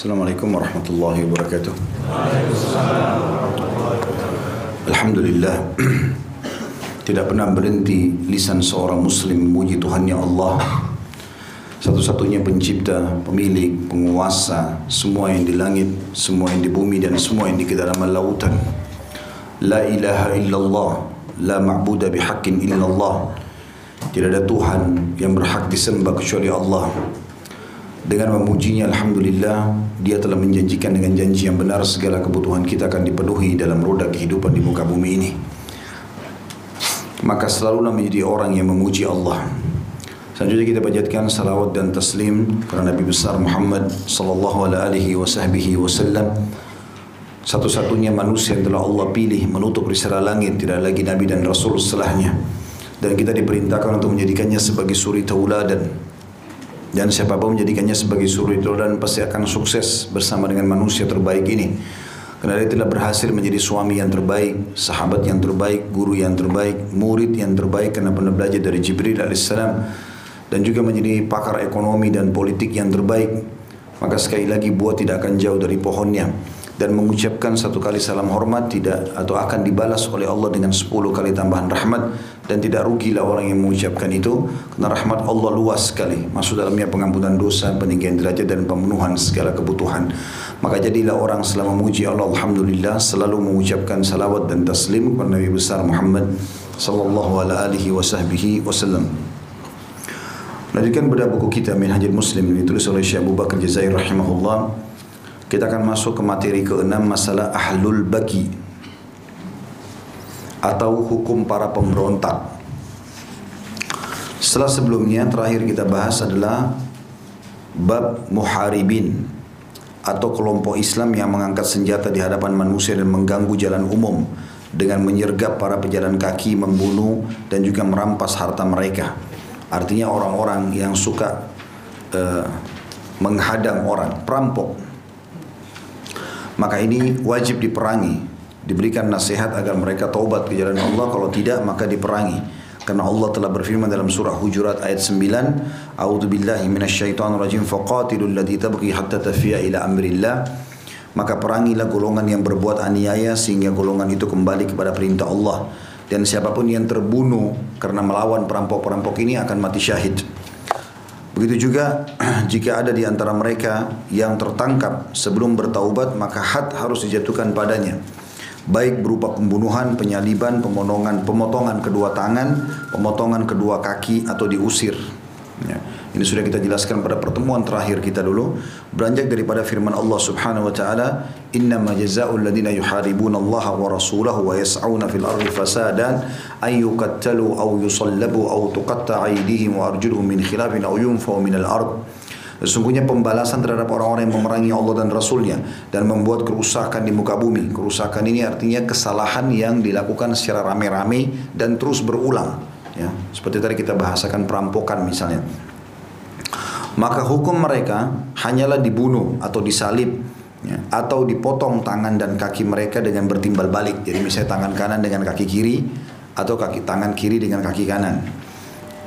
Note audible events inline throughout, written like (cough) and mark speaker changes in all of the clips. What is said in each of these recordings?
Speaker 1: Assalamualaikum warahmatullahi wabarakatuh. Alhamdulillah. (clears throat) Tidak pernah berhenti lisan seorang muslim memuji Tuhannya Allah. Satu-satunya pencipta, pemilik, penguasa Semua yang di langit, semua yang di bumi dan semua yang di kedalaman lautan. La ilaha illallah La illallah. Tidak ada Tuhan yang berhak disembah kecuali Allah dengan memujinya Alhamdulillah Dia telah menjanjikan dengan janji yang benar Segala kebutuhan kita akan dipenuhi Dalam roda kehidupan di muka bumi ini. Maka selalulah menjadi orang yang memuji Allah. Selanjutnya kita panjatkan salawat dan taslim Kepada Nabi besar Muhammad Sallallahu alaihi wasallam Satu-satunya manusia yang telah Allah pilih Menutup risalah langit Tidak lagi Nabi dan Rasul setelahnya. Dan kita diperintahkan untuk menjadikannya sebagai suri tauladan dan siapa pun menjadikannya sebagai suri dan pasti akan sukses bersama dengan manusia terbaik ini. Karena dia telah berhasil menjadi suami yang terbaik, sahabat yang terbaik, guru yang terbaik, murid yang terbaik karena pernah belajar dari Jibril alaihissalam dan juga menjadi pakar ekonomi dan politik yang terbaik. Maka sekali lagi buah tidak akan jauh dari pohonnya dan mengucapkan satu kali salam hormat tidak atau akan dibalas oleh Allah dengan sepuluh kali tambahan rahmat dan tidak rugilah orang yang mengucapkan itu karena rahmat Allah luas sekali masuk dalamnya pengampunan dosa peninggian derajat dan pemenuhan segala kebutuhan. Maka jadilah orang selama memuji Allah Alhamdulillah selalu mengucapkan salawat dan taslim kepada Nabi besar Muhammad sallallahu alaihi wasallam. Lanjutkan pada buku kita Minhajul Muslim ditulis oleh Syekh Abu Bakar Jazair rahimahullah kita akan masuk ke materi keenam masalah ahlul bagi atau hukum para pemberontak. Setelah sebelumnya terakhir kita bahas adalah bab muharibin atau kelompok Islam yang mengangkat senjata di hadapan manusia dan mengganggu jalan umum dengan menyergap para pejalan kaki, membunuh dan juga merampas harta mereka. Artinya orang-orang yang suka uh, menghadang orang, perampok maka ini wajib diperangi. Diberikan nasihat agar mereka taubat ke jalan Allah. Kalau tidak maka diperangi. Karena Allah telah berfirman dalam surah Hujurat ayat 9 A'udzu billahi minasyaitonir rajim faqatilul ladzi tabghi hatta tafiya ila amrillah. Maka perangilah golongan yang berbuat aniaya sehingga golongan itu kembali kepada perintah Allah. Dan siapa pun yang terbunuh karena melawan perampok-perampok ini akan mati syahid Begitu juga (clears throat) jika ada di antara mereka yang tertangkap sebelum bertaubat maka had harus dijatuhkan padanya. Baik berupa pembunuhan, penyaliban, pemotongan, pemotongan kedua tangan, pemotongan kedua kaki atau diusir. Ya. Ini sudah kita jelaskan pada pertemuan terakhir kita dulu. Beranjak daripada firman Allah Subhanahu wa taala, "Innama jazaa'ul ladzina yuharibuna Allah wa rasulahu wa yas'auna fil ardi fasadan ay yuqattalu aw yusallabu aw tuqatta'a aydihim wa arjuluhum min khilafin aw yunfaw min al-ard." Sesungguhnya pembalasan terhadap orang-orang yang memerangi Allah dan Rasulnya dan membuat kerusakan di muka bumi. Kerusakan ini artinya kesalahan yang dilakukan secara rame-rame dan terus berulang. Ya, seperti tadi kita bahasakan perampokan misalnya maka hukum mereka hanyalah dibunuh atau disalib ya, atau dipotong tangan dan kaki mereka dengan bertimbal balik. Jadi misalnya tangan kanan dengan kaki kiri atau kaki tangan kiri dengan kaki kanan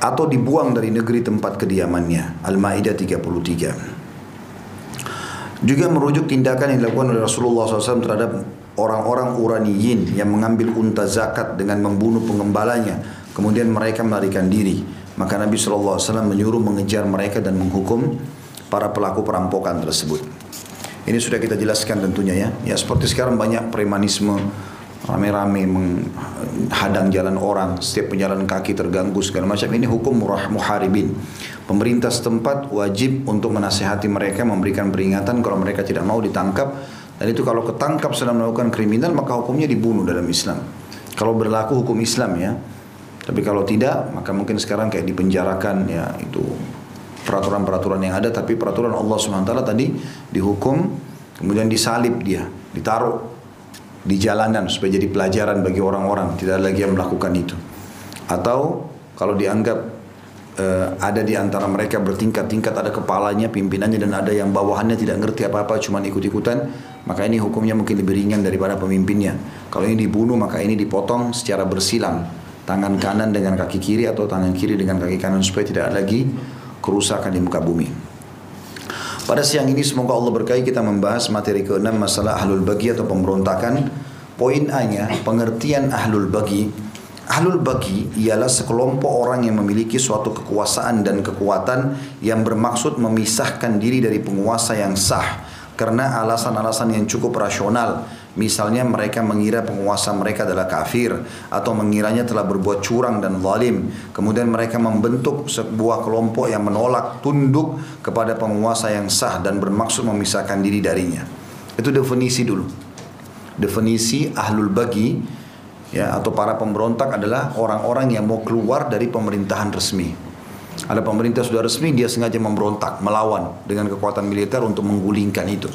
Speaker 1: atau dibuang dari negeri tempat kediamannya. Al-Maidah 33. Juga merujuk tindakan yang dilakukan oleh Rasulullah SAW terhadap orang-orang uraniyin yang mengambil unta zakat dengan membunuh pengembalanya, kemudian mereka melarikan diri. Maka Nabi SAW menyuruh mengejar mereka dan menghukum para pelaku perampokan tersebut. Ini sudah kita jelaskan tentunya ya. Ya seperti sekarang banyak premanisme rame-rame menghadang jalan orang, setiap penjalan kaki terganggu segala macam. Ini hukum murah muharibin. Pemerintah setempat wajib untuk menasehati mereka, memberikan peringatan kalau mereka tidak mau ditangkap. Dan itu kalau ketangkap sedang melakukan kriminal maka hukumnya dibunuh dalam Islam. Kalau berlaku hukum Islam ya. Tapi kalau tidak, maka mungkin sekarang kayak dipenjarakan ya itu peraturan-peraturan yang ada. Tapi peraturan Allah SWT tadi dihukum, kemudian disalib dia, ditaruh di jalanan supaya jadi pelajaran bagi orang-orang. Tidak lagi yang melakukan itu. Atau kalau dianggap uh, ada di antara mereka bertingkat-tingkat ada kepalanya, pimpinannya dan ada yang bawahannya tidak ngerti apa-apa cuma ikut-ikutan, maka ini hukumnya mungkin lebih ringan daripada pemimpinnya. Kalau ini dibunuh maka ini dipotong secara bersilang tangan kanan dengan kaki kiri atau tangan kiri dengan kaki kanan supaya tidak lagi kerusakan di muka bumi. Pada siang ini semoga Allah berkahi kita membahas materi ke-6 masalah ahlul bagi atau pemberontakan. Poin A-nya, pengertian ahlul bagi. Ahlul bagi ialah sekelompok orang yang memiliki suatu kekuasaan dan kekuatan yang bermaksud memisahkan diri dari penguasa yang sah karena alasan-alasan yang cukup rasional Misalnya mereka mengira penguasa mereka adalah kafir atau mengiranya telah berbuat curang dan zalim. Kemudian mereka membentuk sebuah kelompok yang menolak tunduk kepada penguasa yang sah dan bermaksud memisahkan diri darinya. Itu definisi dulu. Definisi ahlul bagi ya atau para pemberontak adalah orang-orang yang mau keluar dari pemerintahan resmi. Ada pemerintah sudah resmi dia sengaja memberontak, melawan dengan kekuatan militer untuk menggulingkan itu.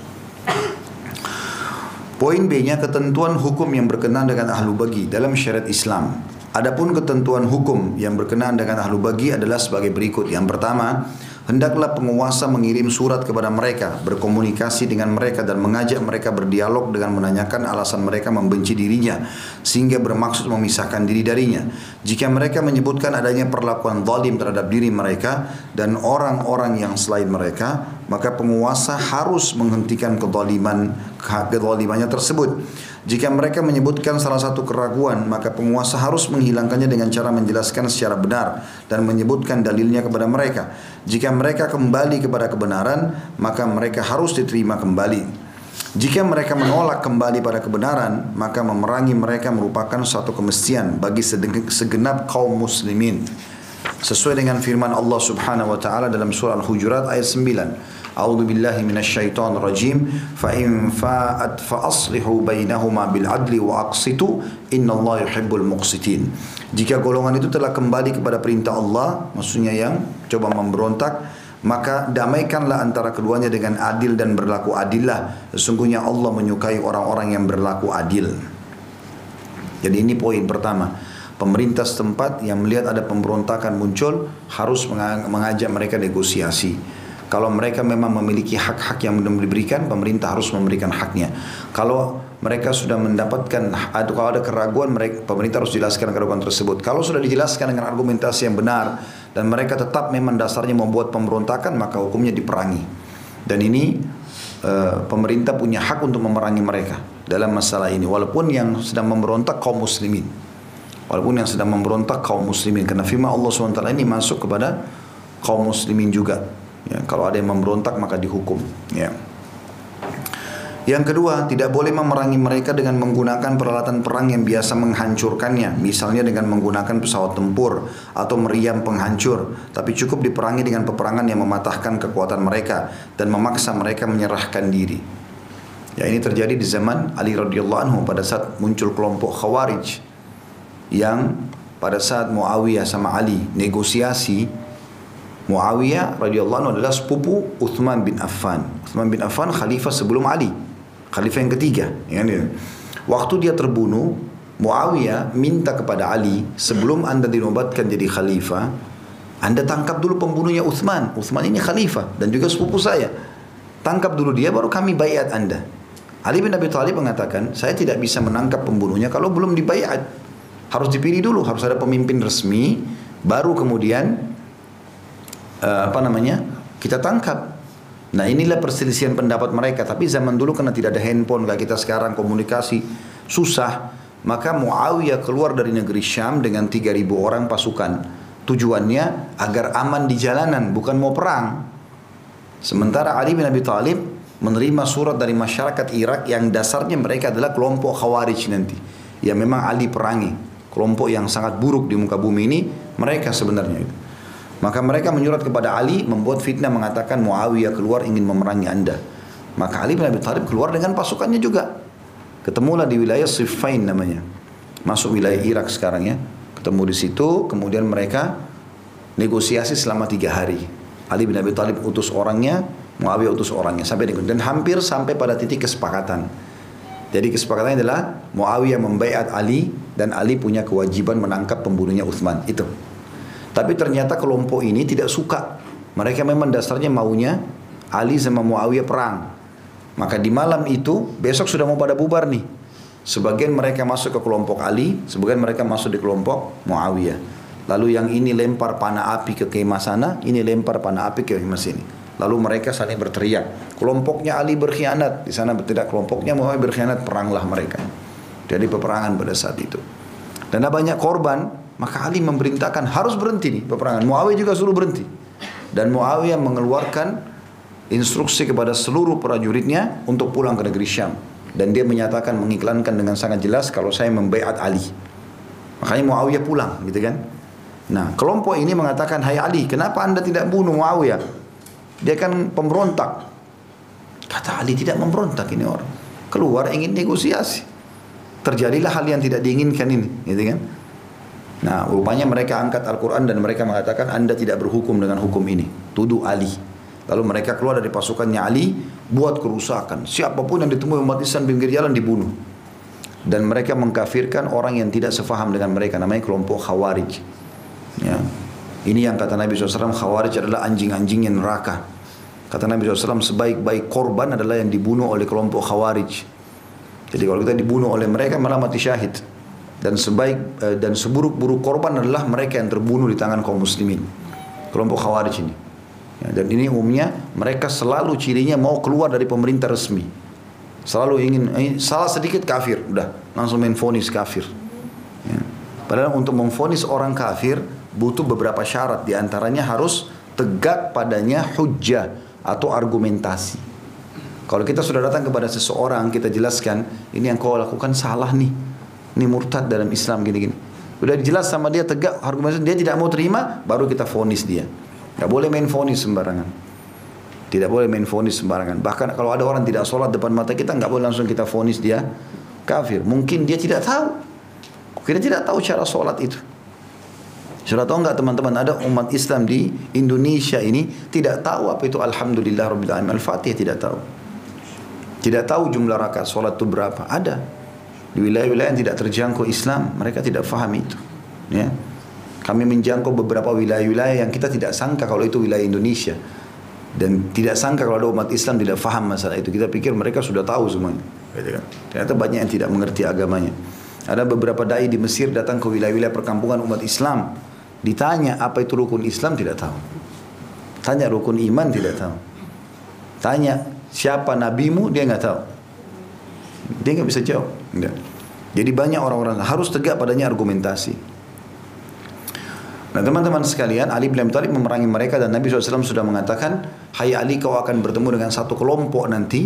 Speaker 1: Poin B-nya ketentuan hukum yang berkenaan dengan ahlu bagi dalam syariat Islam. Adapun ketentuan hukum yang berkenaan dengan ahlu bagi adalah sebagai berikut. Yang pertama, hendaklah penguasa mengirim surat kepada mereka, berkomunikasi dengan mereka dan mengajak mereka berdialog dengan menanyakan alasan mereka membenci dirinya sehingga bermaksud memisahkan diri darinya. Jika mereka menyebutkan adanya perlakuan zalim terhadap diri mereka dan orang-orang yang selain mereka, maka penguasa harus menghentikan kezaliman kezalimannya tersebut. Jika mereka menyebutkan salah satu keraguan, maka penguasa harus menghilangkannya dengan cara menjelaskan secara benar dan menyebutkan dalilnya kepada mereka. Jika mereka kembali kepada kebenaran, maka mereka harus diterima kembali. Jika mereka menolak kembali pada kebenaran, maka memerangi mereka merupakan suatu kemestian bagi segenap kaum muslimin. Sesuai dengan firman Allah Subhanahu wa taala dalam surah Al-Hujurat ayat 9. A'udzu billahi minasyaitonir rajim. Fa fa'at fa bainahuma bil adli wa. Jika golongan itu telah kembali kepada perintah Allah, maksudnya yang coba memberontak, maka damaikanlah antara keduanya dengan adil dan berlaku adillah. Sesungguhnya Allah menyukai orang-orang yang berlaku adil. Jadi ini poin pertama. Pemerintah setempat yang melihat ada pemberontakan muncul harus mengajak mereka negosiasi kalau mereka memang memiliki hak-hak yang belum diberikan, pemerintah harus memberikan haknya. Kalau mereka sudah mendapatkan atau kalau ada keraguan mereka pemerintah harus jelaskan keraguan tersebut. Kalau sudah dijelaskan dengan argumentasi yang benar dan mereka tetap memang dasarnya membuat pemberontakan maka hukumnya diperangi. Dan ini uh, pemerintah punya hak untuk memerangi mereka dalam masalah ini walaupun yang sedang memberontak kaum muslimin. Walaupun yang sedang memberontak kaum muslimin karena firman Allah SWT ini masuk kepada kaum muslimin juga. Ya, kalau ada yang memberontak maka dihukum. Ya. Yang kedua, tidak boleh memerangi mereka dengan menggunakan peralatan perang yang biasa menghancurkannya, misalnya dengan menggunakan pesawat tempur atau meriam penghancur, tapi cukup diperangi dengan peperangan yang mematahkan kekuatan mereka dan memaksa mereka menyerahkan diri. Ya ini terjadi di zaman Ali radhiyallahu anhu pada saat muncul kelompok Khawarij yang pada saat Muawiyah sama Ali negosiasi Muawiyah radhiyallahu anhu adalah sepupu Uthman bin Affan. Uthman bin Affan khalifah sebelum Ali. Khalifah yang ketiga. Ya, Waktu dia terbunuh, Muawiyah minta kepada Ali, sebelum anda dinobatkan jadi khalifah, anda tangkap dulu pembunuhnya Uthman. Uthman ini khalifah dan juga sepupu saya. Tangkap dulu dia, baru kami bayat anda. Ali bin Abi Thalib mengatakan, saya tidak bisa menangkap pembunuhnya kalau belum dibayat. Harus dipilih dulu, harus ada pemimpin resmi, baru kemudian uh, apa namanya kita tangkap. Nah inilah perselisihan pendapat mereka. Tapi zaman dulu karena tidak ada handphone kayak kita sekarang komunikasi susah. Maka Muawiyah keluar dari negeri Syam dengan 3000 orang pasukan. Tujuannya agar aman di jalanan, bukan mau perang. Sementara Ali bin Abi Thalib menerima surat dari masyarakat Irak yang dasarnya mereka adalah kelompok Khawarij nanti. Ya memang Ali perangi. Kelompok yang sangat buruk di muka bumi ini mereka sebenarnya itu. Maka mereka menyurat kepada Ali membuat fitnah mengatakan Muawiyah keluar ingin memerangi anda. Maka Ali bin Abi Thalib keluar dengan pasukannya juga. Ketemulah di wilayah Siffin namanya. Masuk wilayah Irak sekarang ya. Ketemu di situ, kemudian mereka negosiasi selama tiga hari. Ali bin Abi Thalib utus orangnya, Muawiyah utus orangnya sampai dan hampir sampai pada titik kesepakatan. Jadi kesepakatannya adalah Muawiyah membaiat Ali dan Ali punya kewajiban menangkap pembunuhnya Uthman. Itu. Tapi ternyata kelompok ini tidak suka. Mereka memang dasarnya maunya Ali sama Muawiyah perang. Maka di malam itu besok sudah mau pada bubar nih. Sebagian mereka masuk ke kelompok Ali, sebagian mereka masuk di kelompok Muawiyah. Lalu yang ini lempar panah api ke kemah sana, ini lempar panah api ke kemah sini. Lalu mereka saling berteriak. Kelompoknya Ali berkhianat. Di sana tidak kelompoknya Muawiyah berkhianat. Peranglah mereka. Jadi peperangan pada saat itu. Dan ada banyak korban. Maka Ali memerintahkan harus berhenti nih peperangan. Muawiyah juga suruh berhenti. Dan Muawiyah mengeluarkan instruksi kepada seluruh prajuritnya untuk pulang ke negeri Syam. Dan dia menyatakan mengiklankan dengan sangat jelas kalau saya membaiat Ali. Makanya Muawiyah pulang gitu kan. Nah kelompok ini mengatakan Hai Ali kenapa anda tidak bunuh Muawiyah dia kan pemberontak. Kata Ali tidak memberontak ini orang. Keluar ingin negosiasi. Terjadilah hal yang tidak diinginkan ini, gitu kan? Nah, rupanya mereka angkat Al-Quran dan mereka mengatakan Anda tidak berhukum dengan hukum ini. Tuduh Ali. Lalu mereka keluar dari pasukannya Ali, buat kerusakan. Siapa pun yang ditemui umat Islam pinggir jalan dibunuh. Dan mereka mengkafirkan orang yang tidak sefaham dengan mereka. Namanya kelompok Khawarij. Ya. Ini yang kata Nabi SAW, Khawarij adalah anjing-anjing yang neraka. Kata Nabi SAW, sebaik-baik korban adalah yang dibunuh oleh kelompok Khawarij. Jadi kalau kita dibunuh oleh mereka malah mati syahid. Dan sebaik eh, dan seburuk-buruk korban adalah mereka yang terbunuh di tangan kaum muslimin. Kelompok Khawarij ini. Ya, dan ini umumnya mereka selalu cirinya mau keluar dari pemerintah resmi. Selalu ingin eh, salah sedikit kafir, udah langsung main fonis kafir. Ya. Padahal untuk memfonis orang kafir butuh beberapa syarat di antaranya harus tegak padanya hujjah atau argumentasi. Kalau kita sudah datang kepada seseorang kita jelaskan ini yang kau lakukan salah nih. Ini murtad dalam Islam gini-gini. Udah dijelas sama dia tegak argumentasi dia tidak mau terima baru kita fonis dia. Gak boleh main fonis sembarangan. Tidak boleh main fonis sembarangan. Bahkan kalau ada orang tidak sholat depan mata kita nggak boleh langsung kita fonis dia kafir. Mungkin dia tidak tahu. Kita tidak tahu cara sholat itu. Sudah tahu enggak teman-teman ada umat Islam di Indonesia ini tidak tahu apa itu Alhamdulillah Rabbil Alamin. Al-Fatihah tidak tahu. Tidak tahu jumlah rakaat sholat itu berapa. Ada. Di wilayah-wilayah yang tidak terjangkau Islam, mereka tidak faham itu. Ya. Kami menjangkau beberapa wilayah-wilayah yang kita tidak sangka kalau itu wilayah Indonesia. Dan tidak sangka kalau ada umat Islam tidak faham masalah itu. Kita pikir mereka sudah tahu semuanya. Gitu kan. Ternyata banyak yang tidak mengerti agamanya. Ada beberapa dai di Mesir datang ke wilayah-wilayah perkampungan umat Islam Ditanya apa itu rukun Islam tidak tahu. Tanya rukun iman tidak tahu. Tanya siapa nabimu dia nggak tahu. Dia nggak bisa jawab. Enggak. Jadi banyak orang-orang harus tegak padanya argumentasi. Nah teman-teman sekalian, Ali bin Abi Thalib memerangi mereka dan Nabi SAW sudah mengatakan, Hai Ali kau akan bertemu dengan satu kelompok nanti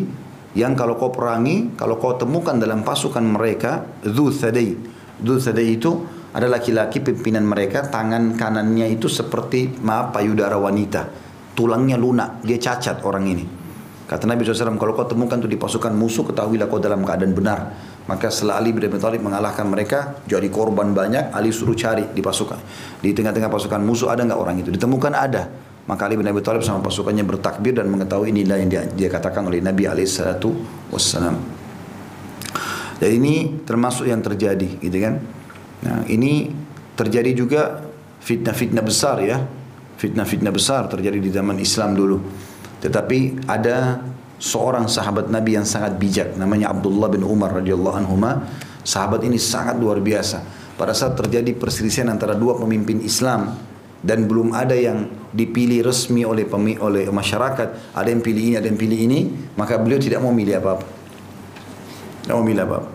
Speaker 1: yang kalau kau perangi, kalau kau temukan dalam pasukan mereka, Dhu Thadai. Dhu Thadai itu ada laki-laki pimpinan mereka tangan kanannya itu seperti maaf payudara wanita. Tulangnya lunak, dia cacat orang ini. Kata Nabi SAW, kalau kau temukan itu di pasukan musuh, ketahuilah kau dalam keadaan benar. Maka setelah Ali bin Abi Thalib mengalahkan mereka, jadi korban banyak, Ali suruh cari di pasukan. Di tengah-tengah pasukan musuh ada nggak orang itu? Ditemukan ada. Maka Ali bin Abi Thalib sama pasukannya bertakbir dan mengetahui inilah yang dia, dia katakan oleh Nabi SAW. Jadi ini termasuk yang terjadi, gitu kan? Nah, ini terjadi juga fitnah-fitnah besar ya. Fitnah-fitnah besar terjadi di zaman Islam dulu. Tetapi ada seorang sahabat Nabi yang sangat bijak namanya Abdullah bin Umar radhiyallahu anhu. Sahabat ini sangat luar biasa. Pada saat terjadi perselisihan antara dua pemimpin Islam dan belum ada yang dipilih resmi oleh oleh masyarakat, ada yang pilih ini, ada yang pilih ini, maka beliau tidak mau milih apa-apa. Tidak mau milih apa-apa.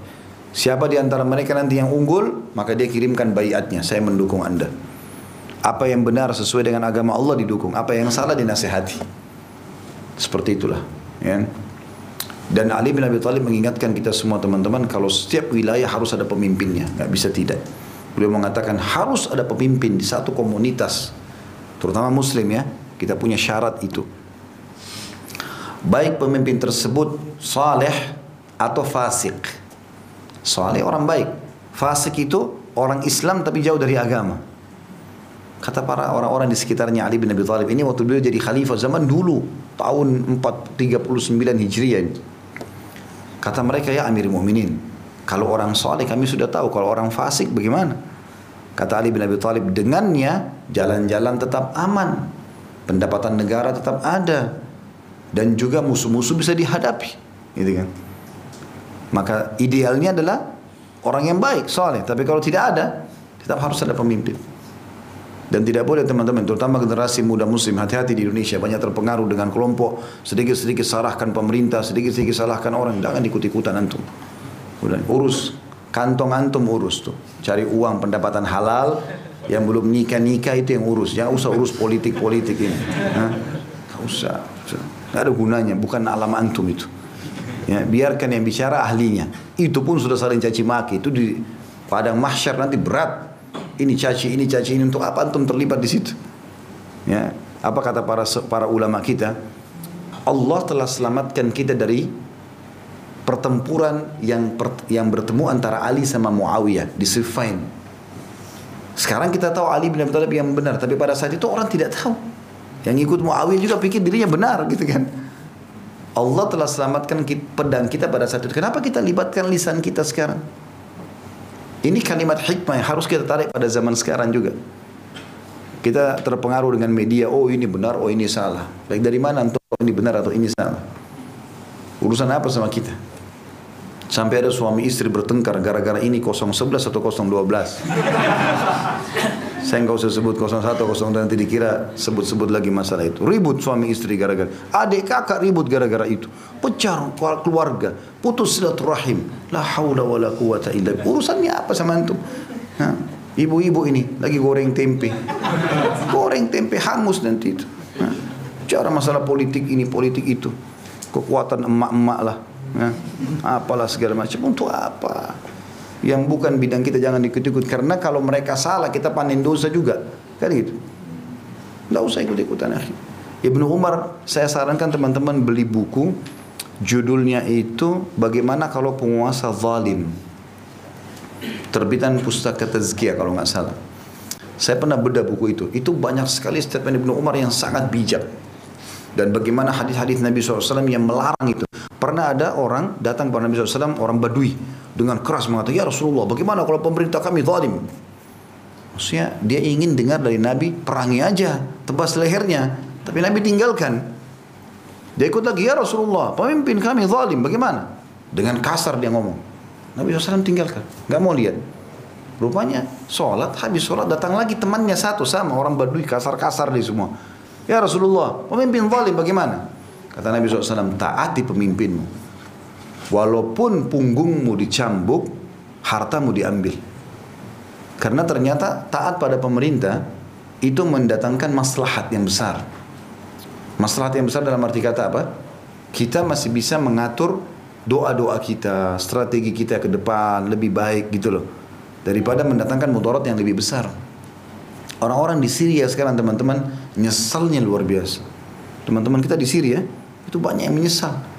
Speaker 1: Siapa di antara mereka nanti yang unggul, maka dia kirimkan bayatnya, saya mendukung Anda. Apa yang benar sesuai dengan agama Allah didukung, apa yang salah dinasehati. Seperti itulah, ya. Dan Ali bin Abi Thalib mengingatkan kita semua teman-teman kalau setiap wilayah harus ada pemimpinnya, nggak bisa tidak. Beliau mengatakan harus ada pemimpin di satu komunitas, terutama Muslim ya. Kita punya syarat itu. Baik pemimpin tersebut saleh atau fasik. Saleh orang baik. Fasik itu orang Islam tapi jauh dari agama. Kata para orang-orang di sekitarnya Ali bin Abi Thalib ini waktu beliau jadi khalifah zaman dulu tahun 439 Hijriah. Kata mereka ya Amir Mu'minin, kalau orang saleh kami sudah tahu, kalau orang fasik bagaimana? Kata Ali bin Abi Thalib, dengannya jalan-jalan tetap aman, pendapatan negara tetap ada, dan juga musuh-musuh bisa dihadapi, gitu kan? Maka idealnya adalah orang yang baik, soleh. Tapi kalau tidak ada, tetap harus ada pemimpin. Dan tidak boleh teman-teman, terutama generasi muda muslim, hati-hati di Indonesia. Banyak terpengaruh dengan kelompok, sedikit-sedikit salahkan pemerintah, sedikit-sedikit salahkan orang. Jangan ikut-ikutan antum. Udah, urus, kantong antum urus tuh. Cari uang pendapatan halal, yang belum nikah-nikah itu yang urus. Jangan usah urus politik-politik ini. Hah? Gak usah. Gak ada gunanya, bukan alam antum itu. Ya, biarkan yang bicara ahlinya. Itu pun sudah saling caci maki. Itu di padang mahsyar nanti berat ini caci, ini caci, ini untuk apa antum terlibat di situ? Ya, apa kata para para ulama kita? Allah telah selamatkan kita dari pertempuran yang per, yang bertemu antara Ali sama Muawiyah di Siffin. Sekarang kita tahu Ali bin Abi Thalib yang benar, tapi pada saat itu orang tidak tahu. Yang ikut Muawiyah juga pikir dirinya benar gitu kan. Allah telah selamatkan pedang kita pada saat itu. Kenapa kita libatkan lisan kita sekarang? Ini kalimat hikmah yang harus kita tarik pada zaman sekarang juga. Kita terpengaruh dengan media, oh ini benar, oh ini salah. Baik dari mana untuk oh ini benar atau ini salah? Urusan apa sama kita? Sampai ada suami istri bertengkar gara-gara ini 011 atau 012. Saya nggak usah sebut 01, 02 nanti dikira sebut-sebut lagi masalah itu. Ribut suami istri gara-gara. Adik kakak ribut gara-gara itu. Pecah keluarga. Putus silaturahim. La haula wa la quwata illa Urusannya apa sama antum? Ibu-ibu ini lagi goreng tempe. Goreng tempe hangus nanti itu. Cara masalah politik ini, politik itu. Kekuatan emak-emak lah. Apalah segala macam. Untuk apa? Yang bukan bidang kita jangan ikut-ikut. Karena kalau mereka salah kita panen dosa juga. Kan gitu. Nggak usah ikut-ikutan akhi Ibnu Umar saya sarankan teman-teman beli buku. Judulnya itu bagaimana kalau penguasa zalim. Terbitan pustaka tazkiyah kalau nggak salah. Saya pernah bedah buku itu. Itu banyak sekali statement Ibnu Umar yang sangat bijak. Dan bagaimana hadis-hadis Nabi SAW yang melarang itu. Pernah ada orang datang kepada Nabi SAW orang badui dengan keras mengatakan, Ya Rasulullah, bagaimana kalau pemerintah kami zalim? Maksudnya dia ingin dengar dari Nabi, perangi aja, tebas lehernya. Tapi Nabi tinggalkan. Dia ikut lagi, Ya Rasulullah, pemimpin kami zalim, bagaimana? Dengan kasar dia ngomong. Nabi SAW tinggalkan, nggak mau lihat. Rupanya sholat, habis sholat datang lagi temannya satu sama orang badui kasar-kasar di semua. Ya Rasulullah, pemimpin zalim bagaimana? Kata Nabi SAW, taati pemimpinmu. Walaupun punggungmu dicambuk, hartamu diambil. Karena ternyata taat pada pemerintah itu mendatangkan maslahat yang besar. Maslahat yang besar dalam arti kata apa? Kita masih bisa mengatur doa-doa kita, strategi kita ke depan lebih baik gitu loh. Daripada mendatangkan mudarat yang lebih besar. Orang-orang di Syria sekarang teman-teman nyesalnya luar biasa. Teman-teman kita di Syria itu banyak yang menyesal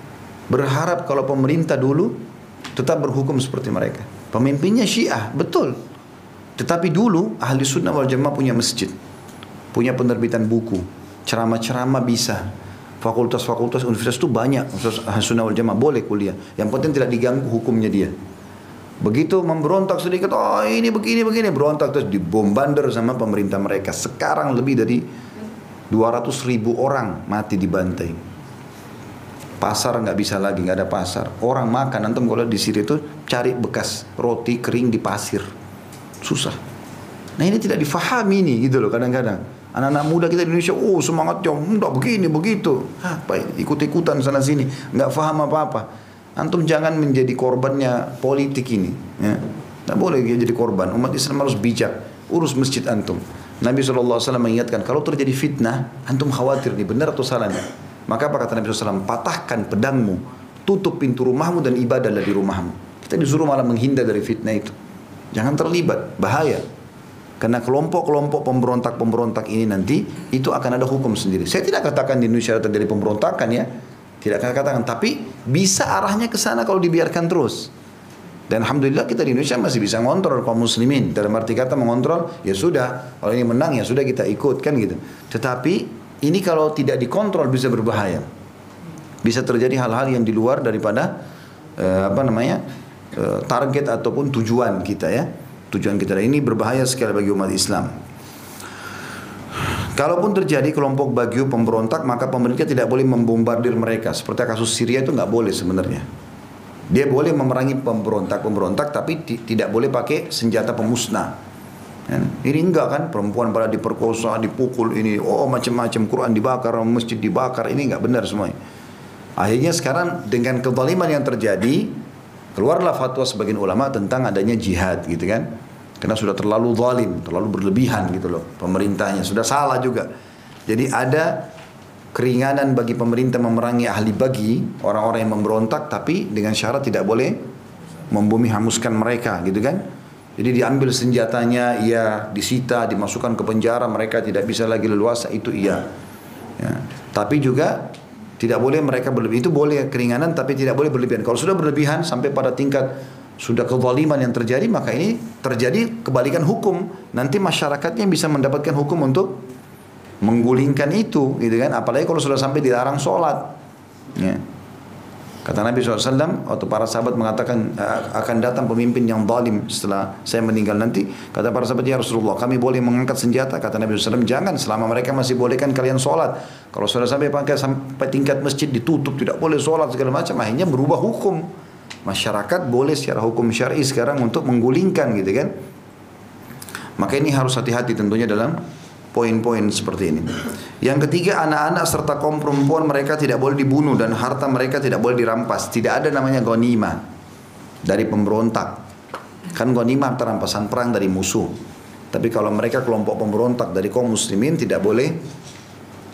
Speaker 1: berharap kalau pemerintah dulu tetap berhukum seperti mereka. Pemimpinnya Syiah, betul. Tetapi dulu ahli sunnah wal jamaah punya masjid, punya penerbitan buku, ceramah-ceramah bisa. Fakultas-fakultas universitas itu banyak, ahli sunnah wal jamaah boleh kuliah. Yang penting tidak diganggu hukumnya dia. Begitu memberontak sedikit, oh ini begini begini, berontak terus dibombardir sama pemerintah mereka. Sekarang lebih dari 200 ribu orang mati dibantai. Pasar nggak bisa lagi, nggak ada pasar. Orang makan, antum kalau di sini itu cari bekas roti kering di pasir. Susah. Nah ini tidak difahami ini gitu loh kadang-kadang. Anak-anak muda kita di Indonesia, oh semangatnya, enggak begini, begitu. Apa ikut-ikutan sana sini, nggak faham apa-apa. Antum jangan menjadi korbannya politik ini. Ya. Nggak boleh jadi korban. Umat Islam harus bijak. Urus masjid antum. Nabi SAW mengingatkan, kalau terjadi fitnah, antum khawatir nih, benar atau salahnya. Maka apa kata Nabi SAW? Patahkan pedangmu, tutup pintu rumahmu dan ibadahlah di rumahmu. Kita disuruh malah menghindar dari fitnah itu. Jangan terlibat, bahaya. Karena kelompok-kelompok pemberontak-pemberontak ini nanti itu akan ada hukum sendiri. Saya tidak katakan di Indonesia terjadi pemberontakan ya. Tidak akan katakan, tapi bisa arahnya ke sana kalau dibiarkan terus. Dan Alhamdulillah kita di Indonesia masih bisa ngontrol kaum muslimin. Dalam arti kata mengontrol, ya sudah. Kalau ini menang ya sudah kita ikut kan gitu. Tetapi ini kalau tidak dikontrol bisa berbahaya. Bisa terjadi hal-hal yang di luar daripada uh, apa namanya uh, target ataupun tujuan kita ya. Tujuan kita ini berbahaya sekali bagi umat Islam. Kalaupun terjadi kelompok Bagyo pemberontak, maka pemerintah tidak boleh membombardir mereka. Seperti kasus Syria itu nggak boleh sebenarnya. Dia boleh memerangi pemberontak-pemberontak, tapi tidak boleh pakai senjata pemusnah. Kan? Ini enggak kan perempuan pada diperkosa, dipukul ini, oh macam-macam Quran dibakar, masjid dibakar, ini enggak benar semuanya. Akhirnya sekarang dengan kezaliman yang terjadi, keluarlah fatwa sebagian ulama tentang adanya jihad gitu kan. Karena sudah terlalu zalim, terlalu berlebihan gitu loh pemerintahnya, sudah salah juga. Jadi ada keringanan bagi pemerintah memerangi ahli bagi orang-orang yang memberontak tapi dengan syarat tidak boleh membumi hamuskan mereka gitu kan jadi diambil senjatanya, ia disita, dimasukkan ke penjara, mereka tidak bisa lagi leluasa, itu iya. Ya. Tapi juga tidak boleh mereka berlebihan. Itu boleh keringanan tapi tidak boleh berlebihan. Kalau sudah berlebihan sampai pada tingkat sudah kezaliman yang terjadi, maka ini terjadi kebalikan hukum. Nanti masyarakatnya bisa mendapatkan hukum untuk menggulingkan itu, gitu kan? Apalagi kalau sudah sampai dilarang sholat. Ya. Kata Nabi SAW, waktu para sahabat mengatakan akan datang pemimpin yang zalim setelah saya meninggal nanti. Kata para sahabat, ya Rasulullah, kami boleh mengangkat senjata. Kata Nabi SAW, jangan selama mereka masih bolehkan kalian sholat. Kalau sudah sampai pakai sampai tingkat masjid ditutup, tidak boleh sholat segala macam, akhirnya berubah hukum. Masyarakat boleh secara hukum syari sekarang untuk menggulingkan gitu kan. Maka ini harus hati-hati tentunya dalam poin-poin seperti ini. Yang ketiga anak-anak serta kaum perempuan mereka tidak boleh dibunuh dan harta mereka tidak boleh dirampas. Tidak ada namanya gonima dari pemberontak. Kan gonima terampasan perang dari musuh. Tapi kalau mereka kelompok pemberontak dari kaum muslimin tidak boleh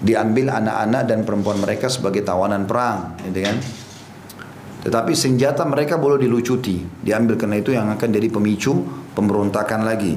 Speaker 1: diambil anak-anak dan perempuan mereka sebagai tawanan perang, gitu kan? Tetapi senjata mereka boleh dilucuti, diambil karena itu yang akan jadi pemicu pemberontakan lagi.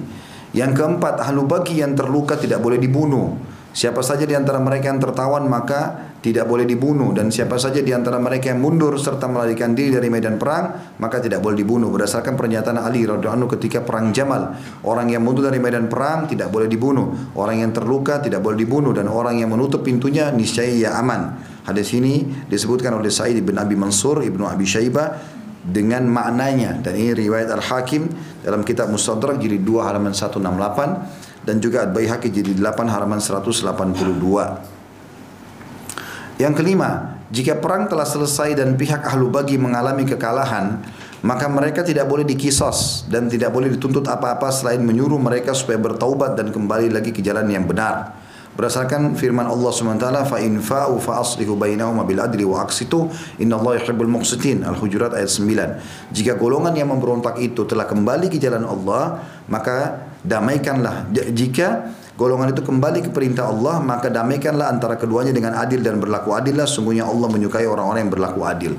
Speaker 1: Yang keempat, ahlu bagi yang terluka tidak boleh dibunuh. Siapa saja di antara mereka yang tertawan maka tidak boleh dibunuh. Dan siapa saja di antara mereka yang mundur serta melarikan diri dari medan perang maka tidak boleh dibunuh. Berdasarkan pernyataan Ali radhiyallahu anhu ketika perang Jamal orang yang mundur dari medan perang tidak boleh dibunuh. Orang yang terluka tidak boleh dibunuh. Dan orang yang menutup pintunya niscaya ia aman. Hadis ini disebutkan oleh Sa'id bin Abi Mansur Ibnu Abi Syaibah dengan maknanya. Dan ini riwayat Al-Hakim dalam kitab Mustadrak jilid 2 halaman 168 dan juga Al-Baihaqi jilid 8 halaman 182. Yang kelima, jika perang telah selesai dan pihak ahlu bagi mengalami kekalahan, maka mereka tidak boleh dikisos dan tidak boleh dituntut apa-apa selain menyuruh mereka supaya bertaubat dan kembali lagi ke jalan yang benar. Berdasarkan firman Allah SWT fa aslihu bainahuma bil adli wa aqsitu innallaha yuhibbul muqsitin. Al-Hujurat ayat 9 jika golongan yang memberontak itu telah kembali ke jalan Allah maka damaikanlah jika golongan itu kembali ke perintah Allah maka damaikanlah antara keduanya dengan adil dan berlaku adillah sungguhnya Allah menyukai orang-orang yang berlaku adil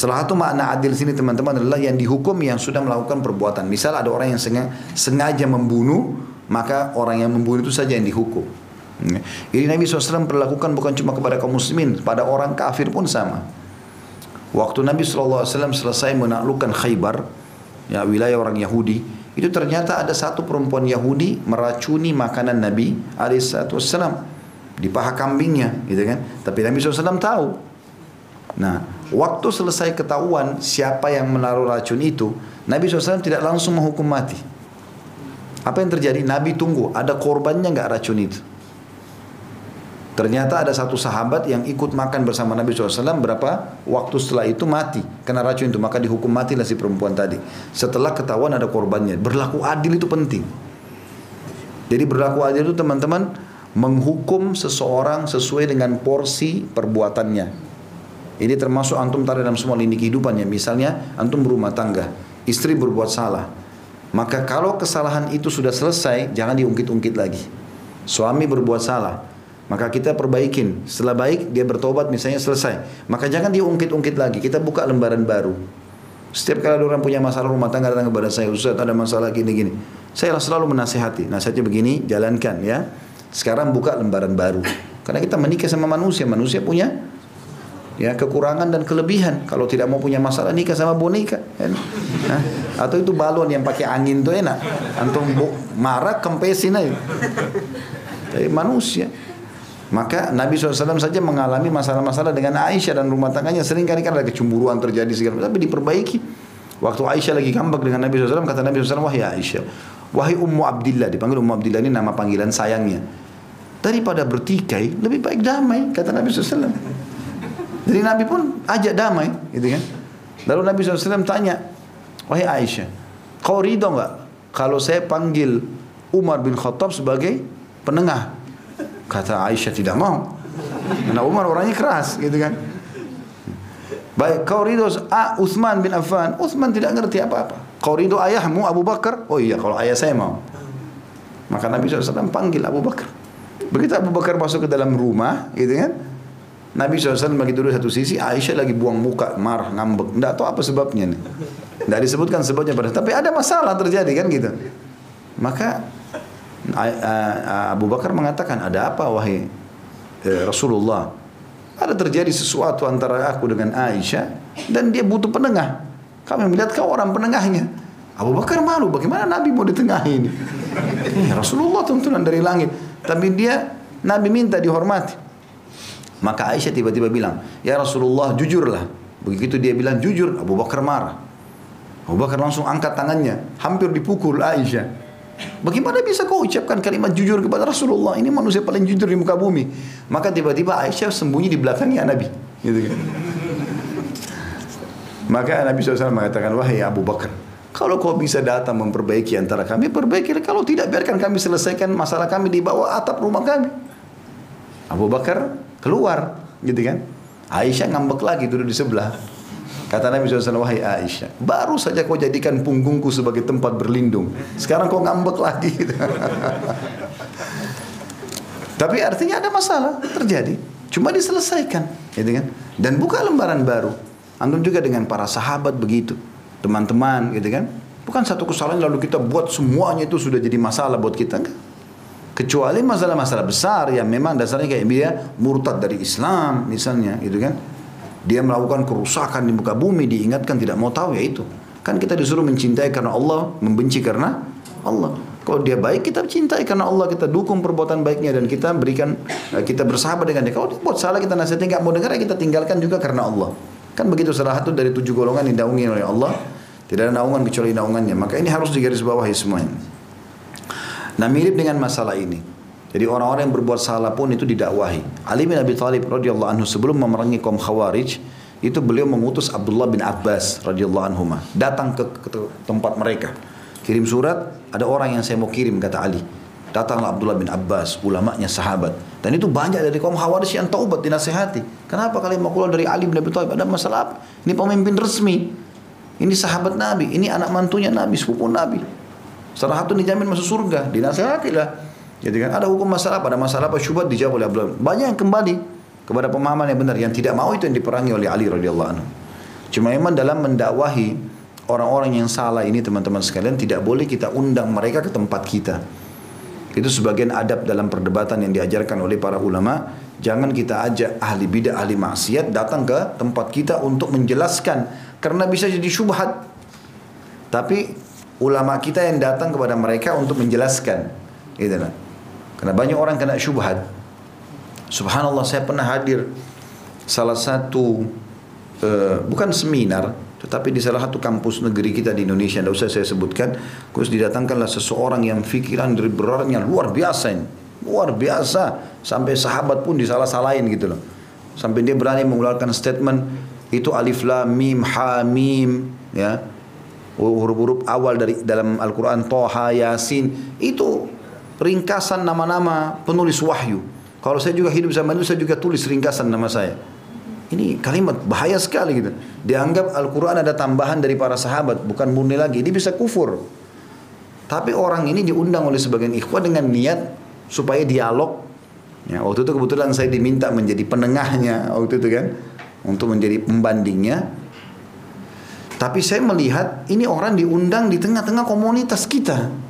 Speaker 1: Salah satu makna adil sini teman-teman adalah yang dihukum yang sudah melakukan perbuatan. Misal ada orang yang sengaja membunuh, maka orang yang membunuh itu saja yang dihukum. Ini Nabi SAW perlakukan bukan cuma kepada kaum muslimin, pada orang kafir pun sama. Waktu Nabi SAW selesai menaklukkan Khaybar, ya wilayah orang Yahudi, itu ternyata ada satu perempuan Yahudi meracuni makanan Nabi SAW di paha kambingnya, gitu kan? Tapi Nabi SAW tahu. Nah, waktu selesai ketahuan siapa yang menaruh racun itu, Nabi SAW tidak langsung menghukum mati. Apa yang terjadi? Nabi tunggu, ada korbannya nggak racun itu? Ternyata ada satu sahabat yang ikut makan bersama Nabi SAW berapa waktu setelah itu mati kena racun itu maka dihukum matilah si perempuan tadi. Setelah ketahuan ada korbannya. Berlaku adil itu penting. Jadi berlaku adil itu teman-teman menghukum seseorang sesuai dengan porsi perbuatannya. Ini termasuk antum tarik dalam semua lini kehidupannya. Misalnya antum berumah tangga, istri berbuat salah. Maka kalau kesalahan itu sudah selesai, jangan diungkit-ungkit lagi. Suami berbuat salah, maka kita perbaikin. Setelah baik dia bertobat misalnya selesai. Maka jangan diungkit-ungkit lagi. Kita buka lembaran baru. Setiap kali ada orang punya masalah rumah tangga datang kepada saya, Ustaz ada masalah gini-gini. Saya selalu menasihati. Nasihatnya begini, jalankan ya. Sekarang buka lembaran baru. Karena kita menikah sama manusia, manusia punya ya kekurangan dan kelebihan. Kalau tidak mau punya masalah nikah sama boneka, kan? Nah, atau itu balon yang pakai angin tuh enak. Antum marah kempesin aja. Tapi manusia. Maka Nabi SAW saja mengalami masalah-masalah dengan Aisyah dan rumah tangganya. Sering kali kan ada kecemburuan terjadi segala Tapi diperbaiki. Waktu Aisyah lagi ngambek dengan Nabi SAW, kata Nabi SAW, wahai Aisyah, wahai Ummu Abdillah, dipanggil Ummu Abdillah ini nama panggilan sayangnya. Daripada bertikai, lebih baik damai, kata Nabi SAW. Jadi Nabi pun ajak damai, gitu kan. Lalu Nabi SAW tanya, wahai Aisyah, kau ridho nggak kalau saya panggil Umar bin Khattab sebagai penengah. Kata Aisyah tidak mau. Karena Umar orangnya keras gitu kan. Baik, kau ridho ah, Uthman bin Affan. Uthman tidak ngerti apa-apa. Kau ridho ayahmu Abu Bakar? Oh iya, kalau ayah saya mau. Maka Nabi SAW panggil Abu Bakar. Begitu Abu Bakar masuk ke dalam rumah, gitu kan? Nabi SAW bagi duduk satu sisi, Aisyah lagi buang muka, marah, ngambek. Tidak tahu apa sebabnya nih. Tidak disebutkan sebabnya pada tapi ada masalah terjadi kan gitu. Maka Abu Bakar mengatakan, ada apa wahai eh, Rasulullah? Ada terjadi sesuatu antara aku dengan Aisyah dan dia butuh penengah. Kami melihat kau orang penengahnya. Abu Bakar malu, bagaimana Nabi mau ditengahi ini? Rasulullah tuntunan dari langit. Tapi dia, Nabi minta dihormati. Maka Aisyah tiba-tiba bilang, Ya Rasulullah jujurlah. Begitu dia bilang jujur, Abu Bakar marah. Abu Bakar langsung angkat tangannya, hampir dipukul Aisyah. Bagaimana bisa kau ucapkan kalimat jujur kepada Rasulullah? Ini manusia paling jujur di muka bumi. Maka tiba-tiba Aisyah sembunyi di belakangnya Nabi. Gitu kan. Maka Nabi SAW mengatakan, wahai Abu Bakar, kalau kau bisa datang memperbaiki antara kami, perbaiki. Kalau tidak, biarkan kami selesaikan masalah kami di bawah atap rumah kami. Abu Bakar keluar, gitu kan. Aisyah ngambek lagi duduk di sebelah. Kata Nabi SAW, wahai Aisyah, baru saja kau jadikan punggungku sebagai tempat berlindung. Sekarang kau ngambek lagi. (laughs) Tapi artinya ada masalah, terjadi. Cuma diselesaikan. Gitu kan? Dan buka lembaran baru. Antum juga dengan para sahabat begitu. Teman-teman gitu kan. Bukan satu kesalahan lalu kita buat semuanya itu sudah jadi masalah buat kita. Enggak. Kecuali masalah-masalah besar yang memang dasarnya kayak dia murtad dari Islam misalnya gitu kan dia melakukan kerusakan di muka bumi diingatkan tidak mau tahu ya itu. Kan kita disuruh mencintai karena Allah membenci karena Allah. Kalau dia baik kita cintai karena Allah. Kita dukung perbuatan baiknya dan kita berikan eh, kita bersahabat dengan dia. Kalau dia buat salah kita nasihati nggak mau dengar kita tinggalkan juga karena Allah. Kan begitu salah satu dari tujuh golongan yang dinaungi oleh Allah. Tidak ada naungan kecuali naungannya. Maka ini harus digarisbawahi semuanya. Nah mirip dengan masalah ini jadi orang-orang yang berbuat salah pun itu didakwahi. Ali bin Abi Thalib radhiyallahu anhu sebelum memerangi kaum Khawarij, itu beliau mengutus Abdullah bin Abbas radhiyallahu anhu datang ke, ke tempat mereka. Kirim surat, ada orang yang saya mau kirim kata Ali. Datanglah Abdullah bin Abbas, ulamanya sahabat. Dan itu banyak dari kaum Khawarij yang taubat dinasehati. Kenapa kalian mau keluar dari Ali bin Abi Thalib? Ada masalah apa? Ini pemimpin resmi. Ini sahabat Nabi, ini anak mantunya Nabi, sepupu Nabi. Salah satu dijamin masuk surga, dinasehatilah. Jadi kan ada hukum masalah pada masalah apa syubhat dijawab oleh Abdullah. Banyak yang kembali kepada pemahaman yang benar yang tidak mau itu yang diperangi oleh Ali radhiyallahu anhu. Cuma memang dalam mendakwahi orang-orang yang salah ini teman-teman sekalian tidak boleh kita undang mereka ke tempat kita. Itu sebagian adab dalam perdebatan yang diajarkan oleh para ulama. Jangan kita ajak ahli bidah, ahli maksiat datang ke tempat kita untuk menjelaskan karena bisa jadi syubhat. Tapi ulama kita yang datang kepada mereka untuk menjelaskan. Gitu lah. Karena banyak orang kena syubhat. Subhanallah saya pernah hadir salah satu uh, bukan seminar tetapi di salah satu kampus negeri kita di Indonesia. Tidak usah saya sebutkan. Terus didatangkanlah seseorang yang pikiran berarnya luar biasa ini. Luar biasa. Sampai sahabat pun disalah-salahin gitu loh. Sampai dia berani mengeluarkan statement itu alif lam mim ha mim ya. Huruf-huruf awal dari dalam Al-Qur'an Toha Yasin. Itu ringkasan nama-nama penulis wahyu. Kalau saya juga hidup zaman itu saya juga tulis ringkasan nama saya. Ini kalimat bahaya sekali gitu. Dianggap Al-Quran ada tambahan dari para sahabat, bukan murni lagi. Ini bisa kufur. Tapi orang ini diundang oleh sebagian ikhwan dengan niat supaya dialog. Ya, waktu itu kebetulan saya diminta menjadi penengahnya waktu itu kan, untuk menjadi pembandingnya. Tapi saya melihat ini orang diundang di tengah-tengah komunitas kita.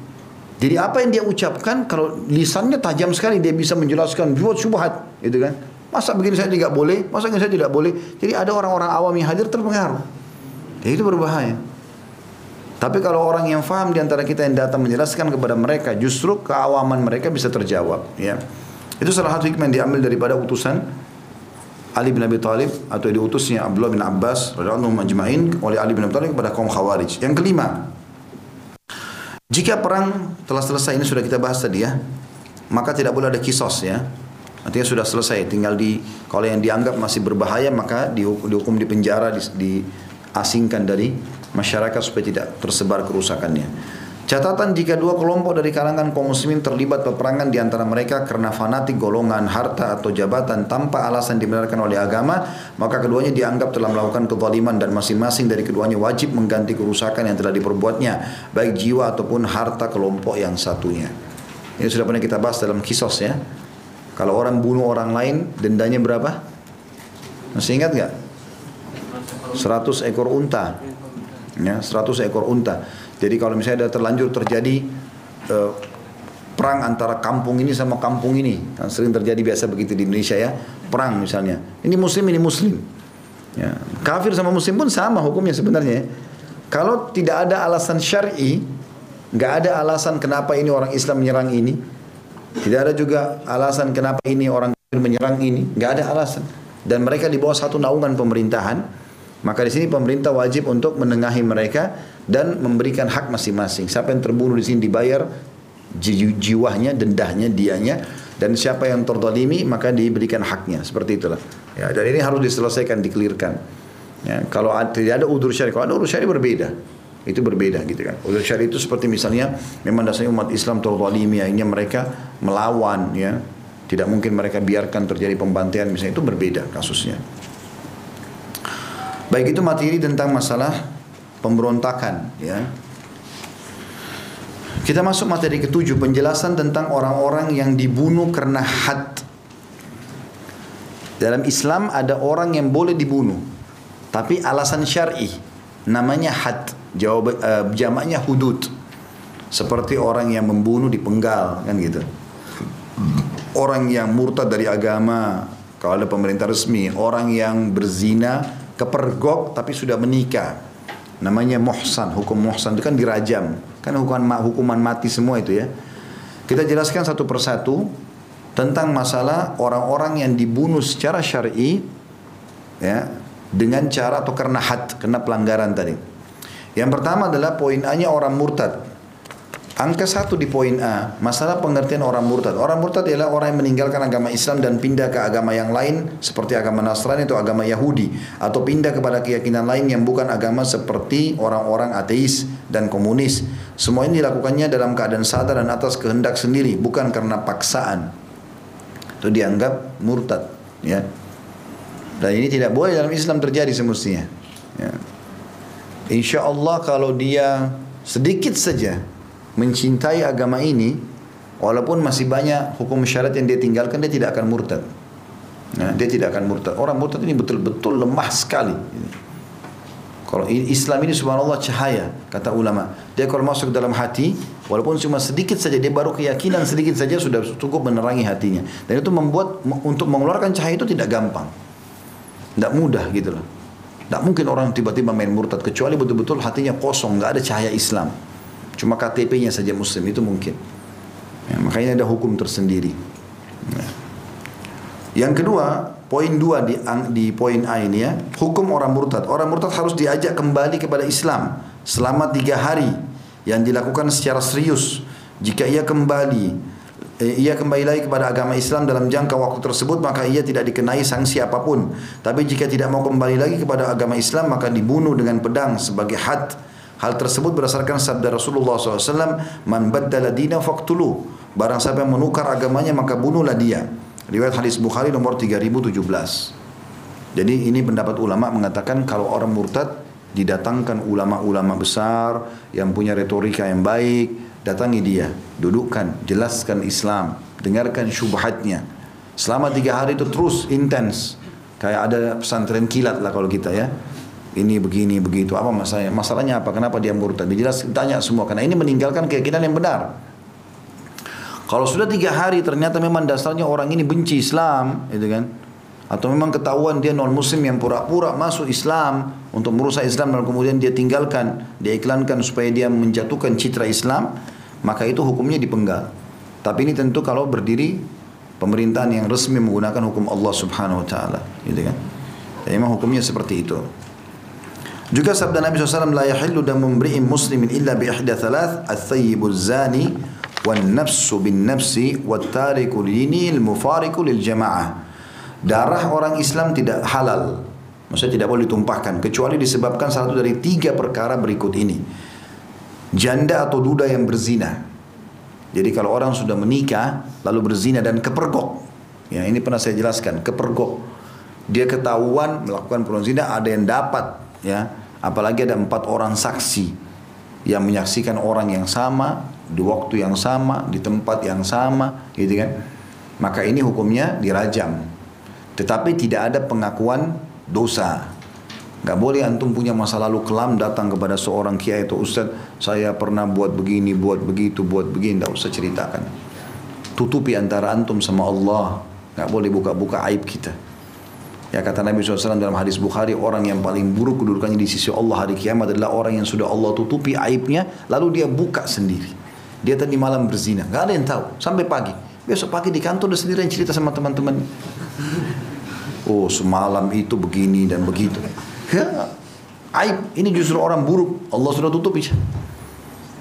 Speaker 1: Jadi apa yang dia ucapkan kalau lisannya tajam sekali dia bisa menjelaskan buat syubhat, gitu kan? Masa begini saya tidak boleh, masa begini saya tidak boleh. Jadi ada orang-orang awam yang hadir terpengaruh. Jadi itu berbahaya. Tapi kalau orang yang faham di antara kita yang datang menjelaskan kepada mereka, justru keawaman mereka bisa terjawab. Ya, itu salah satu hikmah yang diambil daripada utusan Ali bin Abi Thalib atau diutusnya Abdullah bin Abbas radhiyallahu majma'in oleh Ali bin Abi Thalib kepada kaum Khawarij. Yang kelima, jika perang telah selesai ini sudah kita bahas tadi ya, maka tidak boleh ada kisos ya. Artinya sudah selesai, tinggal di kalau yang dianggap masih berbahaya maka dihukum, di penjara, di, diasingkan dari masyarakat supaya tidak tersebar kerusakannya. Catatan jika dua kelompok dari kalangan kaum muslimin terlibat peperangan di antara mereka karena fanatik golongan, harta atau jabatan tanpa alasan dibenarkan oleh agama, maka keduanya dianggap telah melakukan kezaliman dan masing-masing dari keduanya wajib mengganti kerusakan yang telah diperbuatnya, baik jiwa ataupun harta kelompok yang satunya. Ini sudah pernah kita bahas dalam kisos ya. Kalau orang bunuh orang lain, dendanya berapa? Masih ingat nggak? 100 ekor unta. Ya, 100 ekor unta. Jadi kalau misalnya ada terlanjur terjadi uh, perang antara kampung ini sama kampung ini, kan sering terjadi biasa begitu di Indonesia ya, perang misalnya. Ini muslim ini muslim. Ya. Kafir sama muslim pun sama hukumnya sebenarnya. Kalau tidak ada alasan syar'i, nggak ada alasan kenapa ini orang Islam menyerang ini, tidak ada juga alasan kenapa ini orang kafir menyerang ini, nggak ada alasan. Dan mereka di bawah satu naungan pemerintahan, maka di sini pemerintah wajib untuk menengahi mereka dan memberikan hak masing-masing. Siapa yang terbunuh di sini dibayar jiwanya, dendahnya, dianya dan siapa yang terdolimi maka diberikan haknya. Seperti itulah. Ya, dan ini harus diselesaikan, dikelirkan. Ya, kalau tidak ada udur syari, kalau ada udur syari berbeda. Itu berbeda gitu kan. Udur syari itu seperti misalnya memang dasarnya umat Islam terdolimi, akhirnya mereka melawan ya. Tidak mungkin mereka biarkan terjadi pembantaian misalnya itu berbeda kasusnya. Baik itu materi tentang masalah pemberontakan ya. Kita masuk materi ketujuh penjelasan tentang orang-orang yang dibunuh karena had. Dalam Islam ada orang yang boleh dibunuh tapi alasan syar'i namanya had. Jawab uh, jamaknya hudud. Seperti orang yang membunuh dipenggal kan gitu. Orang yang murtad dari agama kalau ada pemerintah resmi, orang yang berzina kepergok tapi sudah menikah. Namanya muhsan, hukum muhsan itu kan dirajam. Kan hukuman hukuman mati semua itu ya. Kita jelaskan satu persatu tentang masalah orang-orang yang dibunuh secara syar'i ya dengan cara atau karena had, karena pelanggaran tadi. Yang pertama adalah poin orang murtad. Angka satu di poin A, masalah pengertian orang murtad. Orang murtad adalah orang yang meninggalkan agama Islam dan pindah ke agama yang lain seperti agama Nasrani atau agama Yahudi atau pindah kepada keyakinan lain yang bukan agama seperti orang-orang ateis dan komunis. Semua ini dilakukannya dalam keadaan sadar dan atas kehendak sendiri, bukan karena paksaan. Itu dianggap murtad, ya. Dan ini tidak boleh dalam Islam terjadi semestinya. Ya. Insya Allah kalau dia sedikit saja mencintai agama ini walaupun masih banyak hukum syarat yang dia tinggalkan dia tidak akan murtad. Nah, dia tidak akan murtad. Orang murtad ini betul-betul lemah sekali. Kalau Islam ini subhanallah cahaya kata ulama. Dia kalau masuk dalam hati walaupun cuma sedikit saja dia baru keyakinan sedikit saja sudah cukup menerangi hatinya. Dan itu membuat untuk mengeluarkan cahaya itu tidak gampang. Tidak mudah gitu loh. Tidak mungkin orang tiba-tiba main murtad kecuali betul-betul hatinya kosong nggak ada cahaya Islam Cuma KTP-nya saja muslim itu mungkin. Ya, makanya ada hukum tersendiri. Ya. Yang kedua, poin dua di, di poin A ini ya, hukum orang murtad. Orang murtad harus diajak kembali kepada Islam selama tiga hari yang dilakukan secara serius. Jika ia kembali, eh, ia kembali lagi kepada agama Islam dalam jangka waktu tersebut, maka ia tidak dikenai sanksi apa pun. Tapi jika tidak mau kembali lagi kepada agama Islam, maka dibunuh dengan pedang sebagai had Hal tersebut berdasarkan sabda Rasulullah SAW, Man baddala dina faktulu. Barang siapa yang menukar agamanya maka bunuhlah dia. Riwayat hadis Bukhari nomor 3017. Jadi ini pendapat ulama mengatakan kalau orang murtad didatangkan ulama-ulama besar yang punya retorika yang baik, datangi dia, dudukkan, jelaskan Islam, dengarkan syubhatnya. Selama tiga hari itu terus intens. Kayak ada pesantren kilat lah kalau kita ya ini begini begitu. Apa masalahnya? Masalahnya apa? Kenapa dia murtad? Dijelas tanya semua. Karena ini meninggalkan keyakinan yang benar. Kalau sudah tiga hari ternyata memang dasarnya orang ini benci Islam gitu kan? Atau memang ketahuan dia non muslim yang pura-pura masuk Islam untuk merusak Islam dan kemudian dia tinggalkan dia iklankan supaya dia menjatuhkan citra Islam maka itu hukumnya dipenggal. Tapi ini tentu kalau berdiri pemerintahan yang resmi menggunakan hukum Allah Subhanahu wa taala gitu kan? Jadi memang hukumnya seperti itu juga sabda Nabi SAW, La yahillu damu mri'in muslimin illa bi ihda thalath, al-thayyibu zani, wal nafsu bin nafsi, wal tariku lini, mufariku lil jama'ah. Darah orang Islam tidak halal. Maksudnya tidak boleh ditumpahkan. Kecuali disebabkan satu dari tiga perkara berikut ini. Janda atau duda yang berzina. Jadi kalau orang sudah menikah lalu berzina dan kepergok. Ya, ini pernah saya jelaskan, kepergok. Dia ketahuan melakukan zina ada yang dapat ya. Apalagi ada empat orang saksi yang menyaksikan orang yang sama di waktu yang sama, di tempat yang sama, gitu kan. Maka ini hukumnya dirajam. Tetapi tidak ada pengakuan dosa. Gak boleh antum punya masa lalu kelam datang kepada seorang kiai atau ustaz, saya pernah buat begini, buat begitu, buat begini, tidak usah ceritakan. Tutupi antara antum sama Allah. Gak boleh buka-buka aib kita. Ya kata Nabi SAW dalam hadis Bukhari orang yang paling buruk kedudukannya di sisi Allah hari kiamat adalah orang yang sudah Allah tutupi aibnya lalu dia buka sendiri. Dia tadi malam berzina, gak ada yang tahu sampai pagi. Besok pagi di kantor dia sendiri yang cerita sama teman-teman. Oh semalam itu begini dan begitu. Ya, aib. Ini justru orang buruk. Allah sudah tutupi.